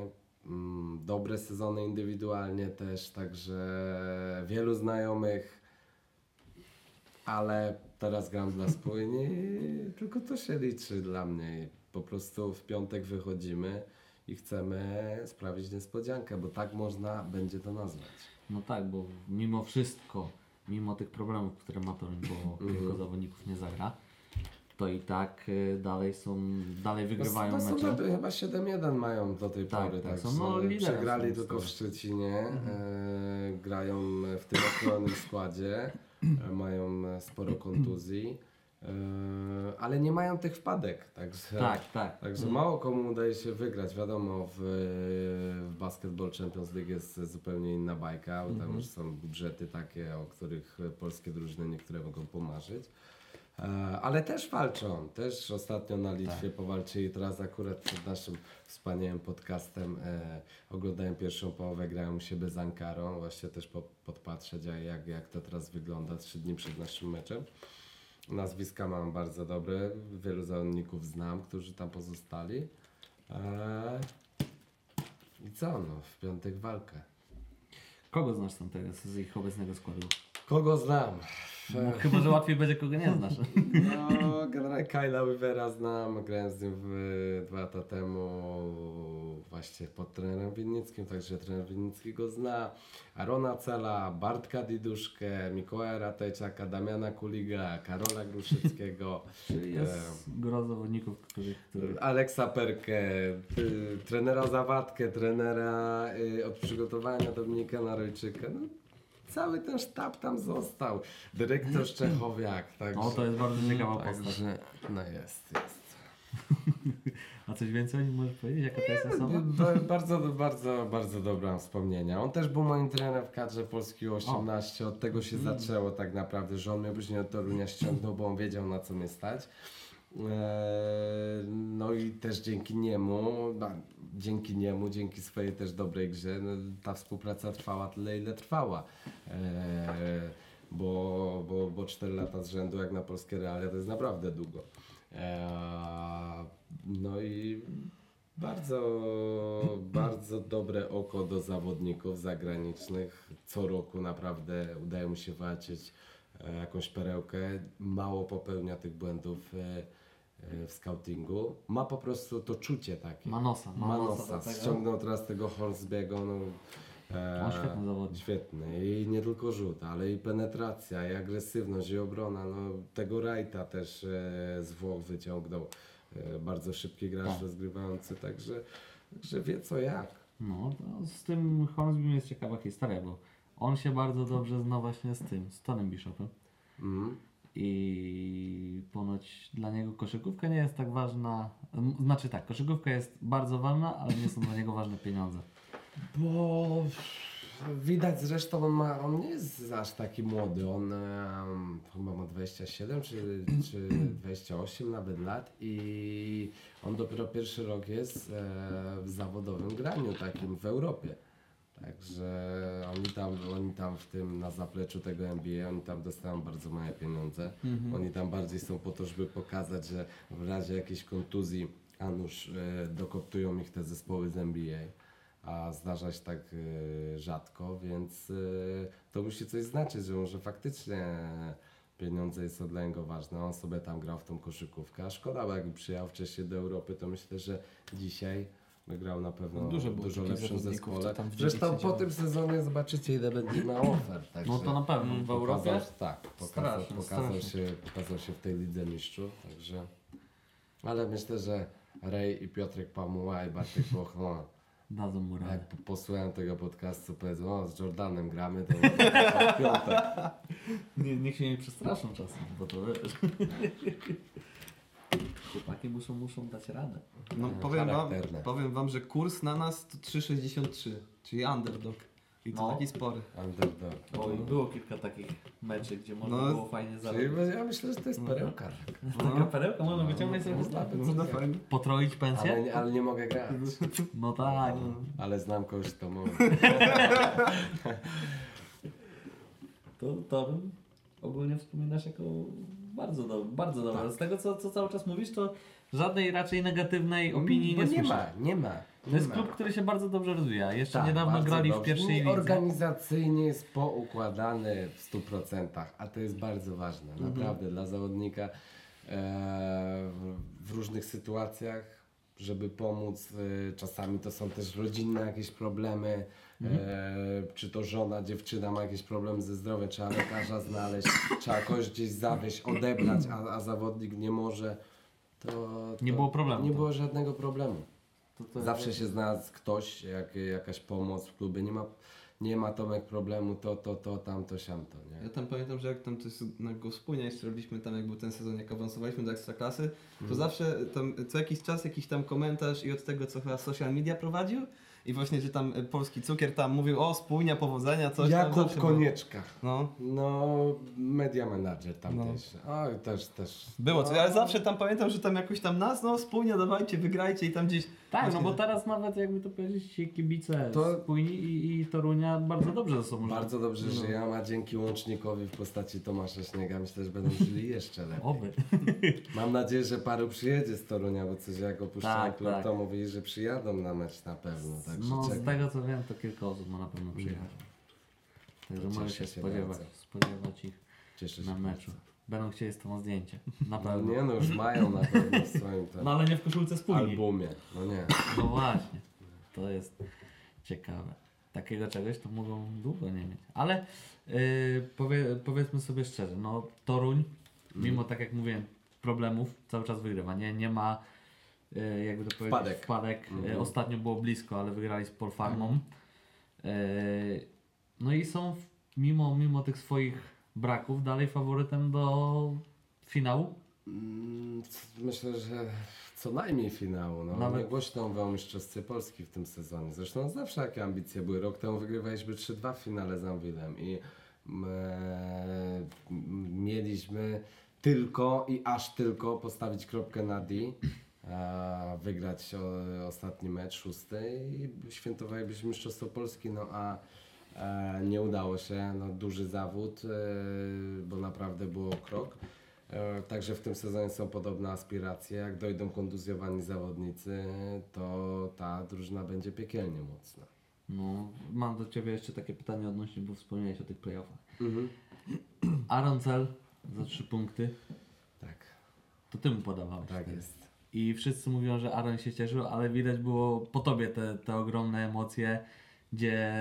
mm, dobre sezony indywidualnie też, także wielu znajomych, ale teraz gram dla spójni tylko to się liczy dla mnie. Po prostu w piątek wychodzimy i chcemy sprawić niespodziankę, bo tak można będzie to nazwać. No tak, bo mimo wszystko, mimo tych problemów, które ma Toruń, bo Mhm. kilku zawodników nie zagra, to i tak y, dalej są, dalej wygrywają to, to są mecze. chyba- Chyba 7-1 mają do tej Tak, pory, tak, także są, no, liderem przegrali są tylko w Szczecinie, Mhm. e, grają w tym ochronnym składzie, mają sporo kontuzji, e, ale nie mają tych wpadek, także... Tak, tak. Także mało komu udaje się wygrać. Wiadomo, w, w Basketball Champions League jest zupełnie inna bajka, bo tam już są budżety takie, o których polskie drużyny niektóre mogą pomarzyć. E, ale też walczą, też ostatnio na Litwie powalczyli, teraz akurat przed naszym wspaniałym podcastem e, oglądałem pierwszą połowę, grają u siebie z Ankarą, właśnie też po, podpatrzeć jak, jak to teraz wygląda trzy dni przed naszym meczem. Nazwiska mam bardzo dobre, wielu zawodników znam, którzy tam pozostali. E, I co, no, w piątek walkę. Kogo znasz tam teraz z ich obecnego składu? Kogo znam? No, chyba, że łatwiej będzie kogo nie znasz. No, generalnie Kyla Weavera znam, grałem z nim w, dwa lata temu właśnie pod trenerem Winnickim, także trener Winnicki go zna. Arona Cela, Bartka Diduszkę, Mikołaja Ratejczaka, Damiana Kuliga, Karola Gruszyckiego, [LAUGHS] Czyli jest gro zawodników, których, których Aleksa Perkę, y, trenera Zawadkę, trenera y, od przygotowania Dominika Narojczyka. No, cały ten sztab tam został. Dyrektor [CLEARS THROAT] Szczechowiak. Także, O, to jest bardzo ciekawa postać. Także, no jest, jest. [LAUGHS] A coś więcej możesz powiedzieć? Jaka to jest osoba? Ba- Bardzo, bardzo, bardzo dobre wspomnienia. On też był moim trenerem w kadrze Polski 18. Od tego się zaczęło tak naprawdę, że on mnie później od Torunia ściągnął, bo on wiedział na co mnie stać. Eee, No i też dzięki niemu, no, dzięki niemu, dzięki swojej też dobrej grze, no, ta współpraca trwała tyle, ile trwała. Eee, Bo, bo, bo 4 lata z rzędu, jak na polskie realia, to jest naprawdę długo. Eee, No i bardzo, bardzo dobre oko do zawodników zagranicznych. Co roku naprawdę udaje mu się walczyć e, jakąś perełkę. Mało popełnia tych błędów e, e, w scoutingu. Ma po prostu to czucie takie. Ma nosa, ma Ma nosa nosa. do tego. Ściągnął teraz tego Hornsbiego. No, e, On świetny zawodnik. Świetny. I nie tylko rzut, ale i penetracja, i agresywność, i obrona. No, tego Wrighta też e, z Włoch wyciągnął. E, bardzo szybki gracz Tak. rozgrywający, także, także wie co jak. No, z tym Hornsbym jest ciekawa historia, bo on się bardzo dobrze zna właśnie z tym, z Tonem Bishopem. Mm. I ponoć dla niego koszykówka nie jest tak ważna. Znaczy tak, koszykówka jest bardzo ważna, ale nie są dla niego ważne pieniądze. Bo widać zresztą, on, ma, on nie jest aż taki młody. On em, chyba ma 27 czy, czy 28 nawet lat i on dopiero pierwszy rok jest e, w zawodowym graniu takim w Europie. Także oni tam, oni tam w tym na zapleczu tego NBA, oni tam dostają bardzo małe pieniądze. Oni tam bardziej są po to, żeby pokazać, że w razie jakiejś kontuzji, a nuż e, dokoptują ich te zespoły z NBA a zdarza się tak e, rzadko, więc e, to musi coś znaczyć, że może faktycznie pieniądze są dla niego ważne. On sobie tam grał w tą koszykówkę, a szkoda, bo jakby przyjechał wcześniej do Europy, to myślę, że dzisiaj grał na pewno No, dużo dużo, lepszym zespole. tam w Zresztą po tym sezonie zobaczycie ile będzie na ofert. Także No to na pewno. W Europie? pokazał, tak, pokazał, Strasznie, pokazał, strasznie. się, pokazał się w tej lidze mistrzów, także ale myślę, że Rej i Piotrek Pamuła i Bartek Boch, no, Dadzą mu radę. jak posłuchałem tego podcastu, powiedzą, o z Jordanem gramy, to piątek. Nie, niech się nie przestraszą czasem, bo to wiesz. Chłopaki muszą, muszą dać radę. No powiem wam, charakterne. powiem wam, że kurs na nas to 3,63, czyli underdog. I to No. taki spory. Underdog. Bo i było kilka takich meczy, gdzie można No, było fajnie Czyli zarobić. ja myślę, że to jest perełka. [LAUGHS] Taka perełka można wyciągnąć sobie z Można, laty. Można fajnie. Potroić pensję? Ale, nie- ale nie mogę grać. [LAUGHS] No tak. [LAUGHS] Ale znam kogoś, kto może. To, to bym ogólnie wspominasz jako bardzo dobre. Bardzo dobre. Tak. Z tego, co, co cały czas mówisz, to żadnej raczej negatywnej opinii Bo nie, nie słyszę. ma, nie ma. To jest klub, który się bardzo dobrze rozwija. Jeszcze Tak, niedawno grali w dobrze. pierwszej Nie, lidze. Organizacyjnie jest poukładany w 100%, a to jest bardzo ważne. Mhm. Naprawdę dla zawodnika e, w, w różnych sytuacjach, żeby pomóc. E, czasami to są też rodzinne jakieś problemy. Mhm. E, czy to żona, dziewczyna ma jakieś problemy ze zdrowiem, trzeba lekarza znaleźć, trzeba kogoś gdzieś zawieźć, odebrać, a, a zawodnik nie może. To, to Nie było problemu, Nie to- było żadnego problemu. To, to, Zawsze się znalazł ktoś, jak, jakaś pomoc w klubie. Nie ma, nie ma Tomek problemu, to, to, to, tamto, siamto, Ja nie? tam pamiętam, że jak tam coś na go wspólnie jeszcze robiliśmy tam jak był ten sezon, jak awansowaliśmy do Ekstraklasy, to Mhm. zawsze tam co jakiś czas jakiś tam komentarz i od tego co chyba social media prowadził i właśnie, że tam y, polski cukier tam mówił o spójnia, powodzenia, coś tam Jakub było. Konieczka. No, No, media manager tam No. też. O, też, też. było no, coś, ale zawsze tam pamiętam, że tam jakoś tam nas, no spójnia, dawajcie, wygrajcie i tam gdzieś... Tak, no Właśnie- bo teraz nawet jakby to powiedzieć, ci kibice To-. Spójni i, i Torunia bardzo dobrze ze sobą Bardzo dobrze No. żyją, a dzięki łącznikowi w postaci Tomasza Śniega myślę, że będą żyli jeszcze lepiej. Oby. [LAUGHS] Mam nadzieję, że paru przyjedzie z Torunia, bo coś jak opuszczałem Tak, klub, tak. to mówili, że przyjadą na mecz na pewno. Także No z czekam. tego co wiem, to kilka osób ma na pewno przyjechać. Także To możesz cieszę się się spodziewać, bardzo. spodziewać ich Cieszę na meczu. Będą chcieli z tobą zdjęcie. Na No pewno. nie no, już mają na pewno w swoim tam No ale nie w koszulce spójni. albumie. No nie. No właśnie. To jest ciekawe. Takiego czegoś to mogą długo nie mieć. Ale yy, powie, powiedzmy sobie szczerze, no Toruń, mimo tak jak mówiłem, problemów cały czas wygrywa. Nie, nie ma jakby to powiedzieć Wpadek. wpadek. Yy, Mhm. Ostatnio było blisko, ale wygrali z Polfarmą. Yy, no i są mimo, mimo tych swoich braków dalej faworytem do finału. Mm, Myślę, że co najmniej finału. No. Nawet- głośno mówią Mistrzostwie Polski w tym sezonie. Zresztą zawsze jakie ambicje były. Rok temu wygrywaliśmy 3-2 w finale z Anwilem i mm, e, mieliśmy tylko i aż tylko postawić kropkę na D, wygrać ostatni mecz, szósty i świętowalibyśmy Mistrzostwo Polski, no a e, nie udało się. No, duży zawód, e, bo naprawdę było krok. E, Także w tym sezonie są podobne aspiracje. Jak dojdą kontuzjowani zawodnicy, to ta drużyna będzie piekielnie mocna. No, mam do Ciebie jeszcze takie pytanie odnośnie, bo wspomniałeś o tych playoffach. Mhm. Aaron Cell za trzy punkty, Tak, to Ty mu podawałeś. tak jest. I wszyscy mówią, że Aaron się cieszył, ale widać było po Tobie te, te ogromne emocje, gdzie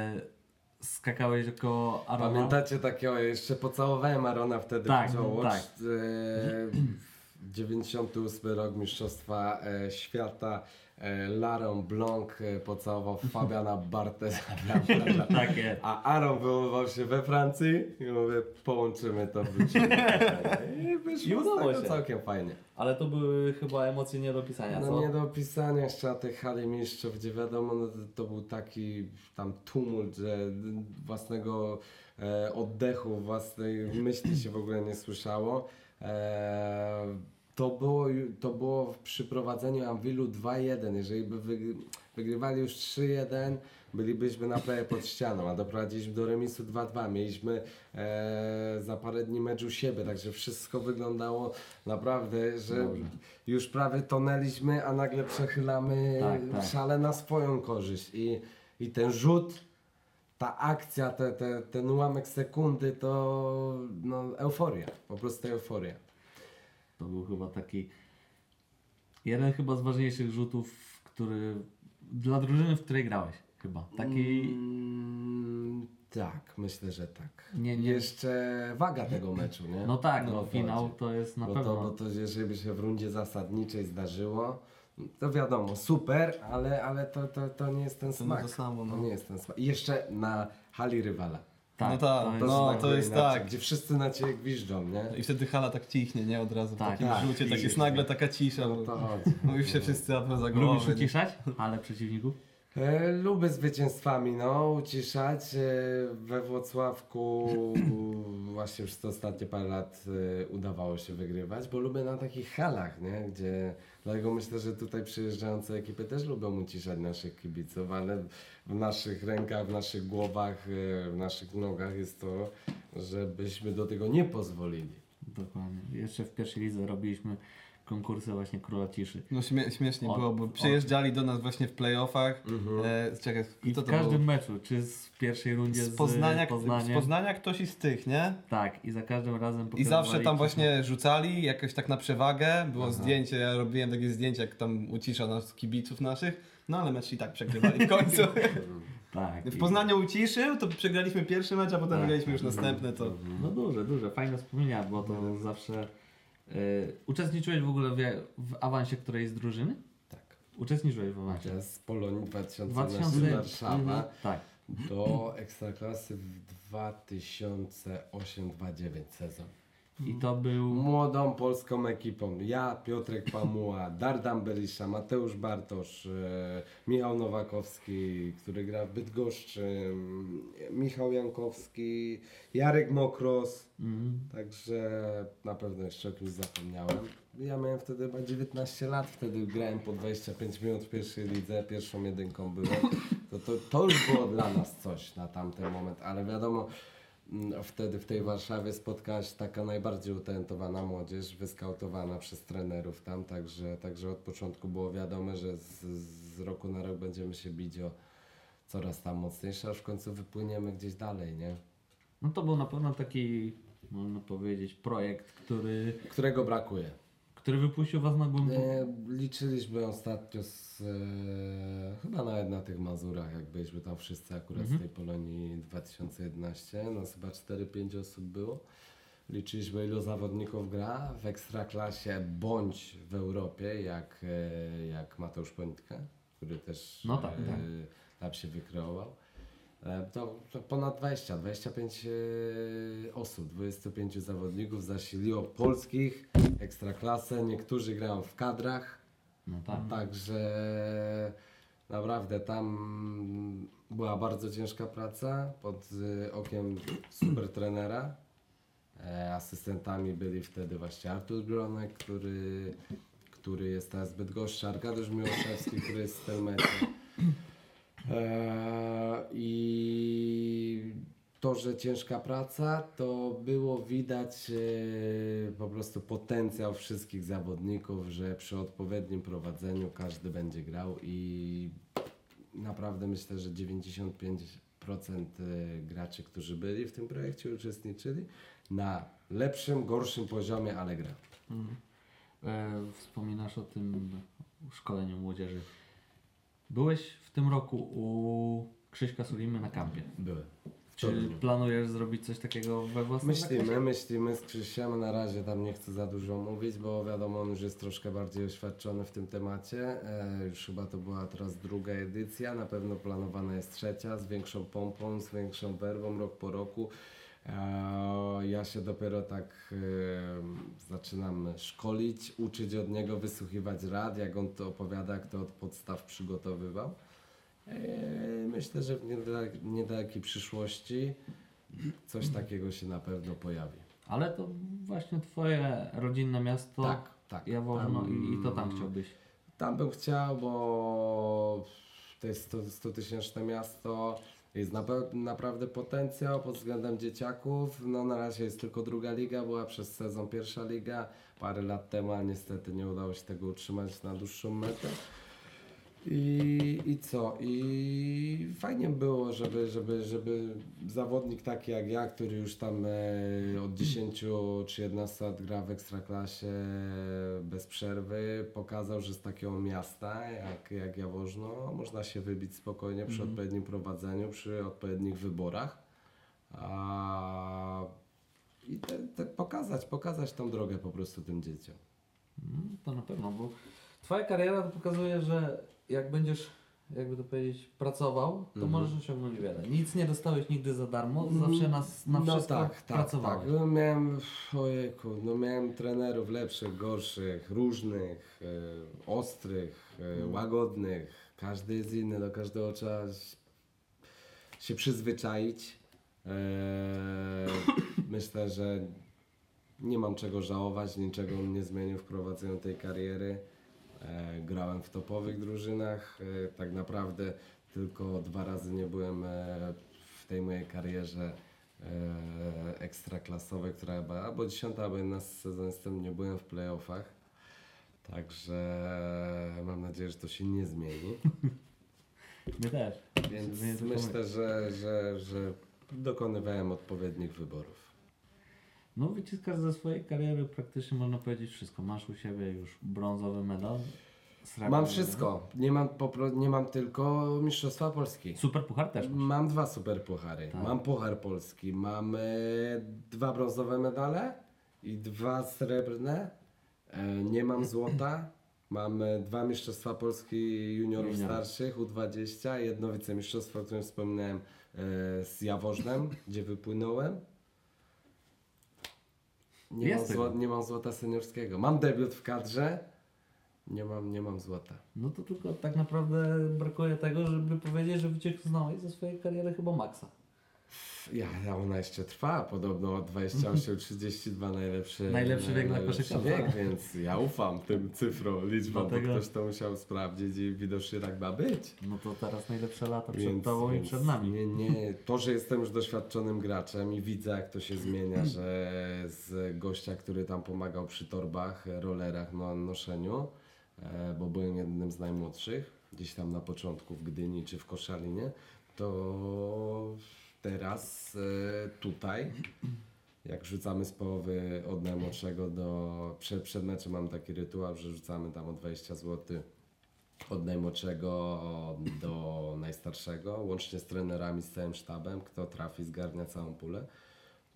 skakałeś około Arona. Pamiętacie takiego, jeszcze pocałowałem Arona wtedy Tak, w czoło. tak. E, 98 rok Mistrzostwa e, Świata. E, Laron Blanc e, pocałował [LAUGHS] Fabiana Barteza. [LAUGHS] Takie. A Aaron wyłował się we Francji i mówię, połączymy to. [LAUGHS] I wyszło I z tego się. całkiem fajnie. Ale to były chyba emocje nie do pisania, No co? nie do opisania jeszcze na tej hali mistrzów, gdzie wiadomo, no, to, to był taki tam tumult, że własnego e, oddechu, własnej myśli się w ogóle nie słyszało. E, to było, to było przy prowadzeniu Anwilu 2-1. Jeżeli by wyg- wygrywali już 3-1, bylibyśmy na prawie pod ścianą, a doprowadziliśmy do remisu 2-2. Mieliśmy e, za parę dni mecz u siebie, także wszystko wyglądało naprawdę, że Dobrze. już prawie tonęliśmy, a nagle przechylamy Tak, tak. szale na swoją korzyść. I, i ten rzut, ta akcja, te, te, ten ułamek sekundy to no, euforia, po prostu euforia. To był chyba taki jeden chyba z ważniejszych rzutów, który dla drużyny, w której grałeś chyba. Taki Mm, tak, myślę, że tak. Nie, nie. Jeszcze waga tego meczu, nie? no tak, No, no, to finał chodzi. to jest na bo, pewno. to, bo to jeżeli by się w rundzie zasadniczej zdarzyło, to wiadomo, super, ale, ale to, to, to nie jest ten To smak. to samo, no. To nie jest ten smak. I jeszcze na hali rywala. No tak, to jest- no, to jest inaczej, tak. Gdzie wszyscy na ciebie gwiżdżą, nie? I wtedy hala tak cichnie, nie? Od razu w Tak, takim tak, rzucie, tak jest nagle taka cisza, No to chodzi. no już się wszyscy łapią za Lubisz głowę. nie? uciszać, ale przeciwników? E, lubię zwycięstwami, no, uciszać. E, we Włocławku [COUGHS] właśnie przez te ostatnie parę lat e, udawało się wygrywać, bo lubię na takich halach, nie? Gdzie, dlatego myślę, że tutaj przyjeżdżające ekipy też lubią uciszać naszych kibiców, ale w naszych rękach, w naszych głowach, e, w naszych nogach jest to, żebyśmy do tego nie pozwolili. Dokładnie. Jeszcze w pierwszej lidze robiliśmy konkursy właśnie Króla Ciszy. No śmie śmiesznie było, bo przyjeżdżali do nas właśnie w playoffach. E, czekaj, I w to każdym był? meczu, czy z pierwszej rundzie Z Poznania, z Poznaniem, z Poznania ktoś i z tych, nie? Tak, i za każdym razem I zawsze tam właśnie rzucali, jakoś tak na przewagę, było zdjęcie, ja robiłem takie zdjęcie, jak tam ucisza nas kibiców naszych, no ale mecz i tak przegrywali w końcu. [LAUGHS] Tak. W i- Poznaniu uciszył, to przegraliśmy pierwszy mecz, a potem Tak. wygraliśmy już następne, to... No duże, duże, fajne wspomnienia, bo to zawsze... Y, uczestniczyłeś w ogóle w, w awansie którejś z drużyny? Tak. Uczestniczyłeś w awansie? Z Polonii 2000 2000 Warszawa. Mhm, tak. do Ekstraklasy w 2008-2009 sezon. I to był... Młodą polską ekipą. Ja, Piotrek Pamuła, [LAUGHS] Dardan Berisza, Mateusz Bartosz, e, Michał Nowakowski, który gra w Bydgoszczy, m, Michał Jankowski, Jarek Mokros. Mhm. Także na pewno jeszcze o kimś zapomniałem. Ja miałem wtedy chyba 19 lat, wtedy grałem po 25 minut w pierwszej lidze, pierwszą jedynką byłem. To, to, to już było dla nas coś na tamten moment, ale wiadomo, mm, wtedy w tej Warszawie spotkała się taka najbardziej utalentowana młodzież, wyskautowana przez trenerów tam, także, także od początku było wiadomo, że z, z roku na rok będziemy się bić o coraz tam mocniejsze, aż w końcu wypłyniemy gdzieś dalej, nie? No to był na pewno taki, można powiedzieć, projekt, który, Którego brakuje. Który wypuścił Was na głęboko. E, liczyliśmy ostatnio z, e, chyba nawet na tych Mazurach, jak byliśmy tam wszyscy akurat z tej Polonii 2011, no chyba 4-5 osób było. Liczyliśmy ilu zawodników gra w Ekstraklasie bądź w Europie, jak, e, jak Mateusz Ponitka, który też No tak, e, tak. tam się wykreował. E, To, to ponad 20, 25 e, osób, 25 zawodników zasiliło polskich, ekstraklasę, niektórzy grają w kadrach, No tak. także naprawdę tam była bardzo ciężka praca pod e, okiem super trenera. Asystentami byli wtedy właśnie Artur Gronek, który, który jest teraz zbyt goszczy, Arkadiusz Miłoszewski, który jest z Telmecie. Eee, I to, że ciężka praca, to było widać e, po prostu potencjał wszystkich zawodników, że przy odpowiednim prowadzeniu każdy będzie grał i naprawdę myślę, że 95% e, graczy, którzy byli w tym projekcie, uczestniczyli na lepszym, gorszym poziomie, ale gra. E, wspominasz o tym szkoleniu młodzieży. Byłeś w tym roku u Krzyśka Sulimy na kampie. Były. Czy planujesz zrobić coś takiego we własnym zakresie? Myślimy, myślimy z Krzysiem, na razie tam nie chcę za dużo mówić, bo wiadomo, on już jest troszkę bardziej oświadczony w tym temacie. E, już chyba to była teraz druga edycja, na pewno planowana jest trzecia, z większą pompą, z większą werwą, rok po roku. E, ja się dopiero tak e, zaczynam szkolić, uczyć od niego, wysłuchiwać rad, jak on to opowiada, jak to od podstaw przygotowywał. E, Myślę, że w niedalek- niedalekiej przyszłości coś takiego się na pewno pojawi. Ale to właśnie twoje rodzinne miasto Tak, tak. Jaworzno Tam- i, i to tam chciałbyś. Tam bym chciał, bo to jest 100 tysięczne miasto, jest nape- naprawdę potencjał pod względem dzieciaków. No na razie jest tylko druga liga, była przez sezon pierwsza liga parę lat temu, ale niestety nie udało się tego utrzymać na dłuższą metę. I, I co? I fajnie było, żeby, żeby, żeby zawodnik taki jak ja, który już tam e, od 10 czy 11 lat gra w ekstraklasie bez przerwy, pokazał, że z takiego miasta jak, jak Jaworzno można się wybić spokojnie przy odpowiednim prowadzeniu, przy odpowiednich wyborach. A, I te, te pokazać, pokazać tą drogę po prostu tym dzieciom. Mm, To na pewno, bo twoja kariera pokazuje, że jak będziesz, jakby to powiedzieć, pracował, to Mhm. możesz osiągnąć wiele. Nic nie dostałeś nigdy za darmo, zawsze na, na no wszystko tak, tak, pracowałeś. tak. No, miałem, ojejku, no miałem trenerów lepszych, gorszych, różnych, e, ostrych, e, łagodnych. Każdy jest inny, do każdego trzeba się przyzwyczaić. E, [COUGHS] myślę, że nie mam czego żałować, niczego nie zmienił w prowadzeniu tej kariery. E, grałem w topowych drużynach. E, tak naprawdę tylko dwa razy nie byłem e, w tej mojej karierze ekstraklasowej, która chyba albo 10, albo 11 sezon z tym nie byłem w playoffach. Także mam nadzieję, że to się nie zmieni. [LAUGHS] My też. Więc myślę, że, że, że dokonywałem odpowiednich wyborów. No wyciskasz ze swojej kariery praktycznie można powiedzieć wszystko. Masz u siebie już brązowy medal. srebrny Mam wszystko. Nie mam, popro- nie mam tylko Mistrzostwa Polski. Super puchar też masz. Mam dwa super puchary. Tak. Mam puchar polski. Mam e, dwa brązowe medale i dwa srebrne. E, nie mam złota. Mam e, dwa mistrzostwa Polski juniorów Junior. starszych U20, jedno wicemistrzostwo, o którym wspominałem e, z Jaworznem, gdzie wypłynąłem. Nie, Jest mam, tego. zło, nie mam złota seniorskiego. Mam debiut w kadrze, nie mam, nie mam złota. No to tylko tak naprawdę brakuje tego, żeby powiedzieć, że wyciągnąłeś ze swojej kariery chyba maksa. Ja, ona jeszcze trwa, podobno 28-32 [LAUGHS] najlepszy, Najlepszy wiek na najlepszy koszykarza. wiek, więc ja ufam tym cyfrom, liczbom, Dlatego- bo ktoś to musiał sprawdzić i widocznie tak ma być. No to teraz najlepsze lata przed Więc- tobą i więc przed nami. Nie, nie, [LAUGHS] to, że jestem już doświadczonym graczem i widzę jak to się zmienia, że z gościa, który tam pomagał przy torbach, rollerach, no, noszeniu, e, bo byłem jednym z najmłodszych, gdzieś tam na początku w Gdyni czy w Koszalinie, to teraz e, tutaj, jak rzucamy z połowy od najmłodszego do, przed, przed meczem mam taki rytuał, że rzucamy tam o 20 zł od najmłodszego do najstarszego, łącznie z trenerami, z całym sztabem, kto trafi, zgarnia całą pulę,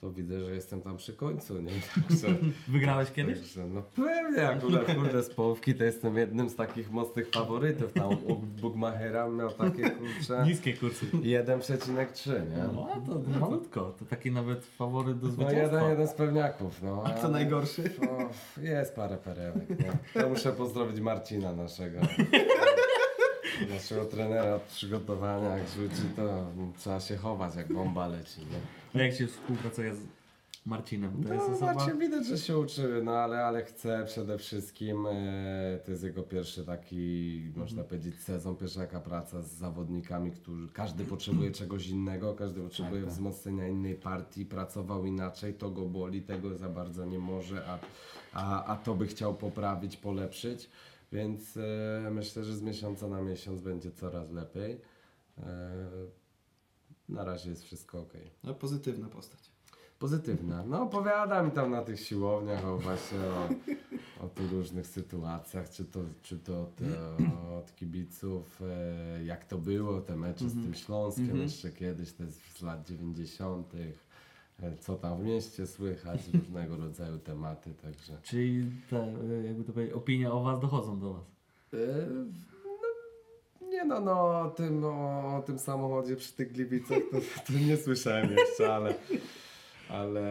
to widzę, że jestem tam przy końcu, nie? [LAUGHS] Także, Wygrałeś kiedyś? także no pewnie, akurat kurde z połówki to jestem jednym z takich mocnych faworytów, tam u Bugmachera miał takie kurcze Niskie kursy. 1,3, nie? No to malutko, to taki nawet faworyt do No zwycięstwa. jeden, jeden z pewniaków, no. A ale- najgorszy? O, jest parę perełek, nie? To muszę pozdrowić Marcina naszego. [LAUGHS] Naszego trenera od przygotowania, jak rzuci to trzeba się chować jak bomba leci, nie? A jak się współpracuje z Marcinem? To jest No osoba... Marcin widać, że się uczy, no ale, ale chce przede wszystkim, e, to jest jego pierwszy taki, można powiedzieć, sezon, pierwsza taka praca z zawodnikami, którzy, każdy potrzebuje [CLEARS THROAT] czegoś innego, każdy potrzebuje tak. wzmocnienia innej partii, pracował inaczej, to go boli, tego za bardzo nie może, a, a, a to by chciał poprawić, polepszyć, więc e, myślę, że z miesiąca na miesiąc będzie coraz lepiej. E, na razie jest wszystko ok. No, pozytywna postać. Pozytywna. No opowiada mi tam na tych siłowniach o właśnie o, o tych różnych sytuacjach, czy to, czy to od, od kibiców, e, jak to było, te mecze z tym Śląskiem Mhm. jeszcze kiedyś, to jest z lat 90., e, co tam w mieście słychać, [LAUGHS] różnego rodzaju tematy, także. Czyli te, y, jakby to powiedzieć, opinie o was dochodzą do was. E, no, nie no, no o tym, o, o tym samochodzie przy tych Gliwicach to, to nie słyszałem jeszcze, ale, ale,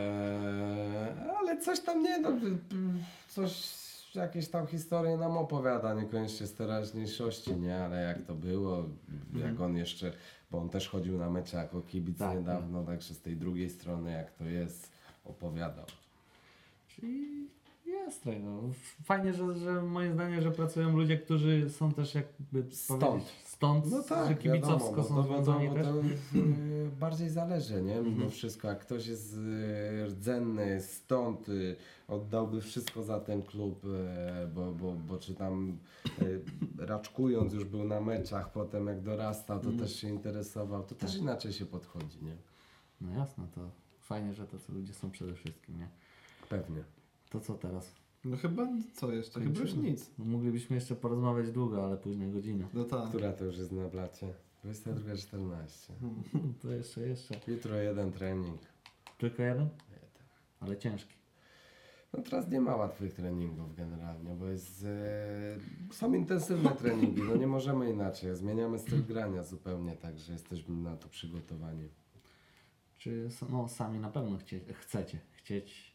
ale coś tam nie no, coś, jakieś tam historie nam opowiada, niekoniecznie z teraźniejszości, nie, ale jak to było, jak on jeszcze, bo on też chodził na mecze jako kibic Tak, niedawno, także z tej drugiej strony jak to jest, opowiadał. Czyli jest tak, no. Fajnie, że, że moim zdaniem, że pracują ludzie, którzy są też jakby Stąd. Stąd, No tak, że kibicowsko wiadomo, są to, to, związani też. to y, bardziej zależy, nie? Mimo wszystko, jak ktoś jest y, rdzenny, stąd y, oddałby wszystko za ten klub, bo, bo, bo czy tam [LAUGHS] raczkując już był na meczach, potem jak dorastał, to też się interesował, to też inaczej się podchodzi, nie? No jasne, to fajnie, że tacy ludzie są przede wszystkim, nie? Pewnie. To co teraz? No chyba co jeszcze? Chyba już nic. No, moglibyśmy jeszcze porozmawiać długo, ale później godzina. No tak. Która to już jest na blacie? 22.14. [LAUGHS] To jeszcze, jeszcze. Jutro jeden trening. Tylko jeden? Jeden. Ale ciężki. No teraz nie ma łatwych treningów generalnie, bo jest, e, są intensywne treningi, no nie możemy inaczej, zmieniamy styl grania zupełnie, także jesteśmy na to przygotowani. Czy no, sami na pewno chcie, chcecie, chcieć,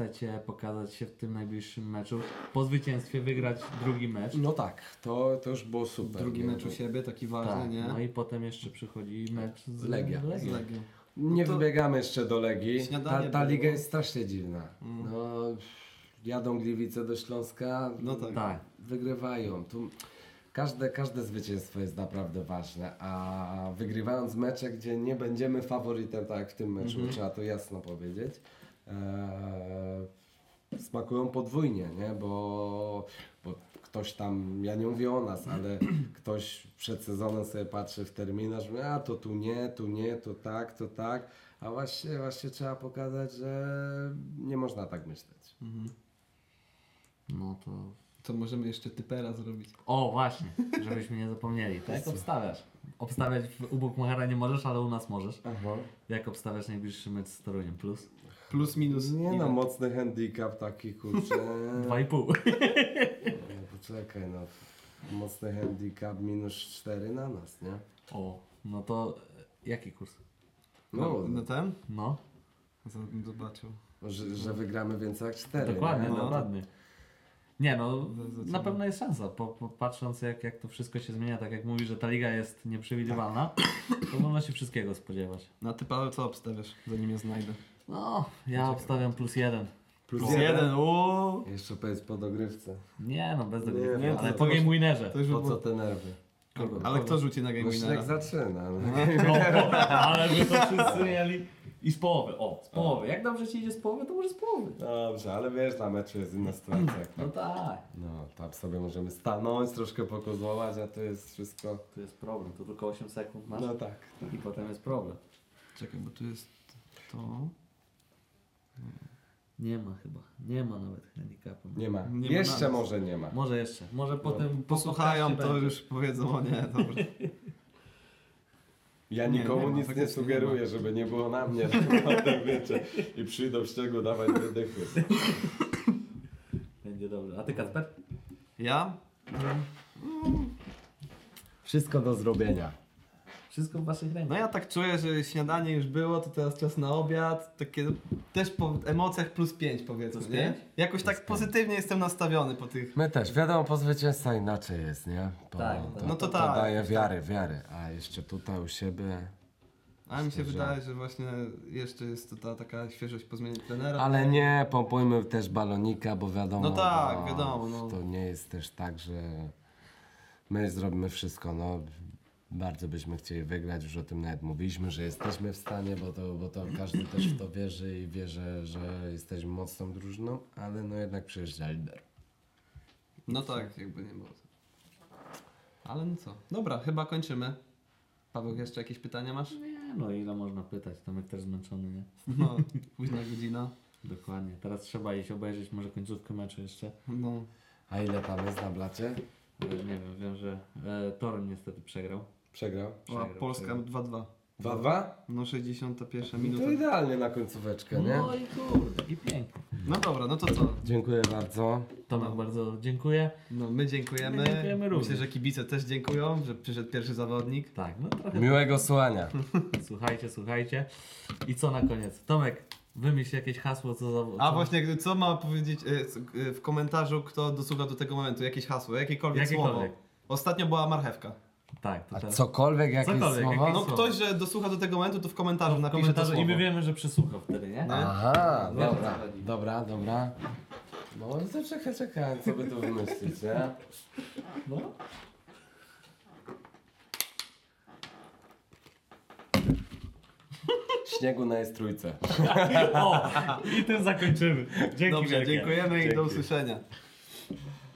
chcecie pokazać się w tym najbliższym meczu, po zwycięstwie wygrać drugi mecz. No tak, to, to już było super. Drugi nie? mecz u siebie, taki ważny, tak, nie? no i potem jeszcze przychodzi mecz z Legia. Z Legią. Nie to- wybiegamy jeszcze do Legii, ta, Śniadanie ta liga jest strasznie dziwna. No, jadą Gliwice do Śląska, No tak. Tak, wygrywają. Tu każde, każde zwycięstwo jest naprawdę ważne, a wygrywając mecze, gdzie nie będziemy faworytem, tak jak w tym meczu, trzeba to jasno powiedzieć, smakują podwójnie, nie? Bo, bo ktoś tam, ja nie mówię o nas, ale [CLEARS THROAT] ktoś przed sezonem sobie patrzy w terminarz, mówi, a to tu nie, tu nie, to tak, to tak, a właśnie, właśnie trzeba pokazać, że nie można tak myśleć. no to... To możemy jeszcze typera zrobić. O, właśnie, żebyśmy nie zapomnieli. To jak obstawiasz? Obstawiać w- u Bukmachera nie możesz, ale u nas możesz. Aha. Jak obstawiasz najbliższy mecz z Toruniem? Plus? Plus, minus. Nie no, mocny handicap taki kurczę. [LAUGHS] 2,5. No, Poczekaj no. Mocny handicap minus 4 na nas, nie? O, no to e, jaki kurs? No, No, no ten? No, Zobaczył. że, że wygramy więcej jak cztery. Dokładnie, nie? no. dokładnie. Nie no, na pewno jest szansa, po, po, patrząc jak, jak to wszystko się zmienia, tak jak mówisz, że ta liga jest nieprzewidywalna, [COUGHS] to można się wszystkiego spodziewać. Na ty Paweł co obstawiasz, zanim je znajdę? No, ja obstawiam plus jeden. Plus Plus jeden. jeden, uuu. Jeszcze powiedz po dogrywce. Nie no, bez dogrywki, nie, ale to po już- game winnerze. To już Po co było... te nerwy? Kogo? Ale kto rzuci na Game No Śnieg Winnera? zaczyna. No. No, ale by to wszyscy mieli. I z połowy, o, z połowy. Jak dobrze ci idzie z połowy, to może z połowy. Dobrze, ale wiesz, na meczu jest inna sytuacja. No tak. No, tam sobie możemy stanąć, troszkę pokozłować, a to jest wszystko... To jest problem, to tylko 8 sekund masz No tak. i potem jest problem. Czekaj, bo tu jest to... Nie ma chyba, nie ma nawet handicapu. Nie ma. Nie ma Jeszcze może nie ma. Może jeszcze, może potem po Posłuchają, to będzie. już powiedzą, o nie, dobra. [LAUGHS] Ja Nie, nikomu nie ma, nic nie sugeruję, nie żeby nie było na mnie, [LAUGHS] potem wiecie, i przyjdą w ściegu dawać wydychy. Będzie dobrze. A ty Kacper? Ja? Wszystko do zrobienia. Wszystko w waszych rękach. No ja tak czuję, że śniadanie już było, to teraz czas na obiad. Takie też po emocjach plus 5 powiedzmy, Plus nie? pięć? Jakoś tak pozytywnie jestem nastawiony po tych... My też, wiadomo, po zwycięstwa inaczej jest, nie? Bo Tak, to, no to to, tak. daje wiary, wiary. A jeszcze tutaj u siebie... Ale mi się wydaje, że właśnie jeszcze jest to ta taka świeżość po zmianie trenera. Ale nie pompujmy też balonika, bo wiadomo... No tak, wiadomo, no. To nie jest też tak, że my zrobimy wszystko, no. Bardzo byśmy chcieli wygrać, już o tym nawet mówiliśmy, że jesteśmy w stanie, bo to, bo to każdy też w to wierzy i wie, że, że jesteśmy mocną drużyną, ale no jednak przyjeżdża lider. No tak, jakby nie było. Ale no co. Dobra, chyba kończymy. Paweł, jeszcze jakieś pytania masz? Nie, no ile można pytać, Tomek też zmęczony, nie? No, [LAUGHS] późna godzina. Dokładnie. Teraz trzeba iść obejrzeć może końcówkę meczu jeszcze. No. A ile tam jest na blacie? Ale nie wiem, wiem, że e, Toruń niestety przegrał. Przegrał? A Przegrał, Polska przegrał. 2-2. 2-2? No 61 No minuta. to idealnie na końcóweczkę, nie? No i kurde, i pięknie. No dobra, no to co? Dziękuję bardzo. Tomek bardzo dziękuję. No my dziękujemy. My dziękujemy również. Myślę, że kibice też dziękują, że przyszedł pierwszy zawodnik. Tak, no trochę. Miłego słuchania. [LAUGHS] Słuchajcie, słuchajcie. I co na koniec? Tomek, wymyśl jakieś hasło, co za. A co- właśnie, co ma powiedzieć e, c- e, w komentarzu, kto dosłucha do tego momentu? Jakieś hasło, jakiekolwiek, Jakiekolwiek. słowo. Ostatnio była marchewka. Tak, to A teraz. cokolwiek, jakieś Cokolwiek, słowo? jakieś- No słowo. ktoś, że dosłucha do tego momentu, to w komentarzu w napisze to słowo. i my wiemy, że przesłuchał wtedy, nie? No. Aha, Wiesz, o co dobra, chodzi. dobra, dobra. No to czekaj, czekaj, co by tu wymyślić, nie? No. [LAUGHS] Śniegu na jest trójce. [LAUGHS] O, i tym zakończymy. Dzięki Dobrze, wielkie. dziękujemy i do Dzięki. usłyszenia.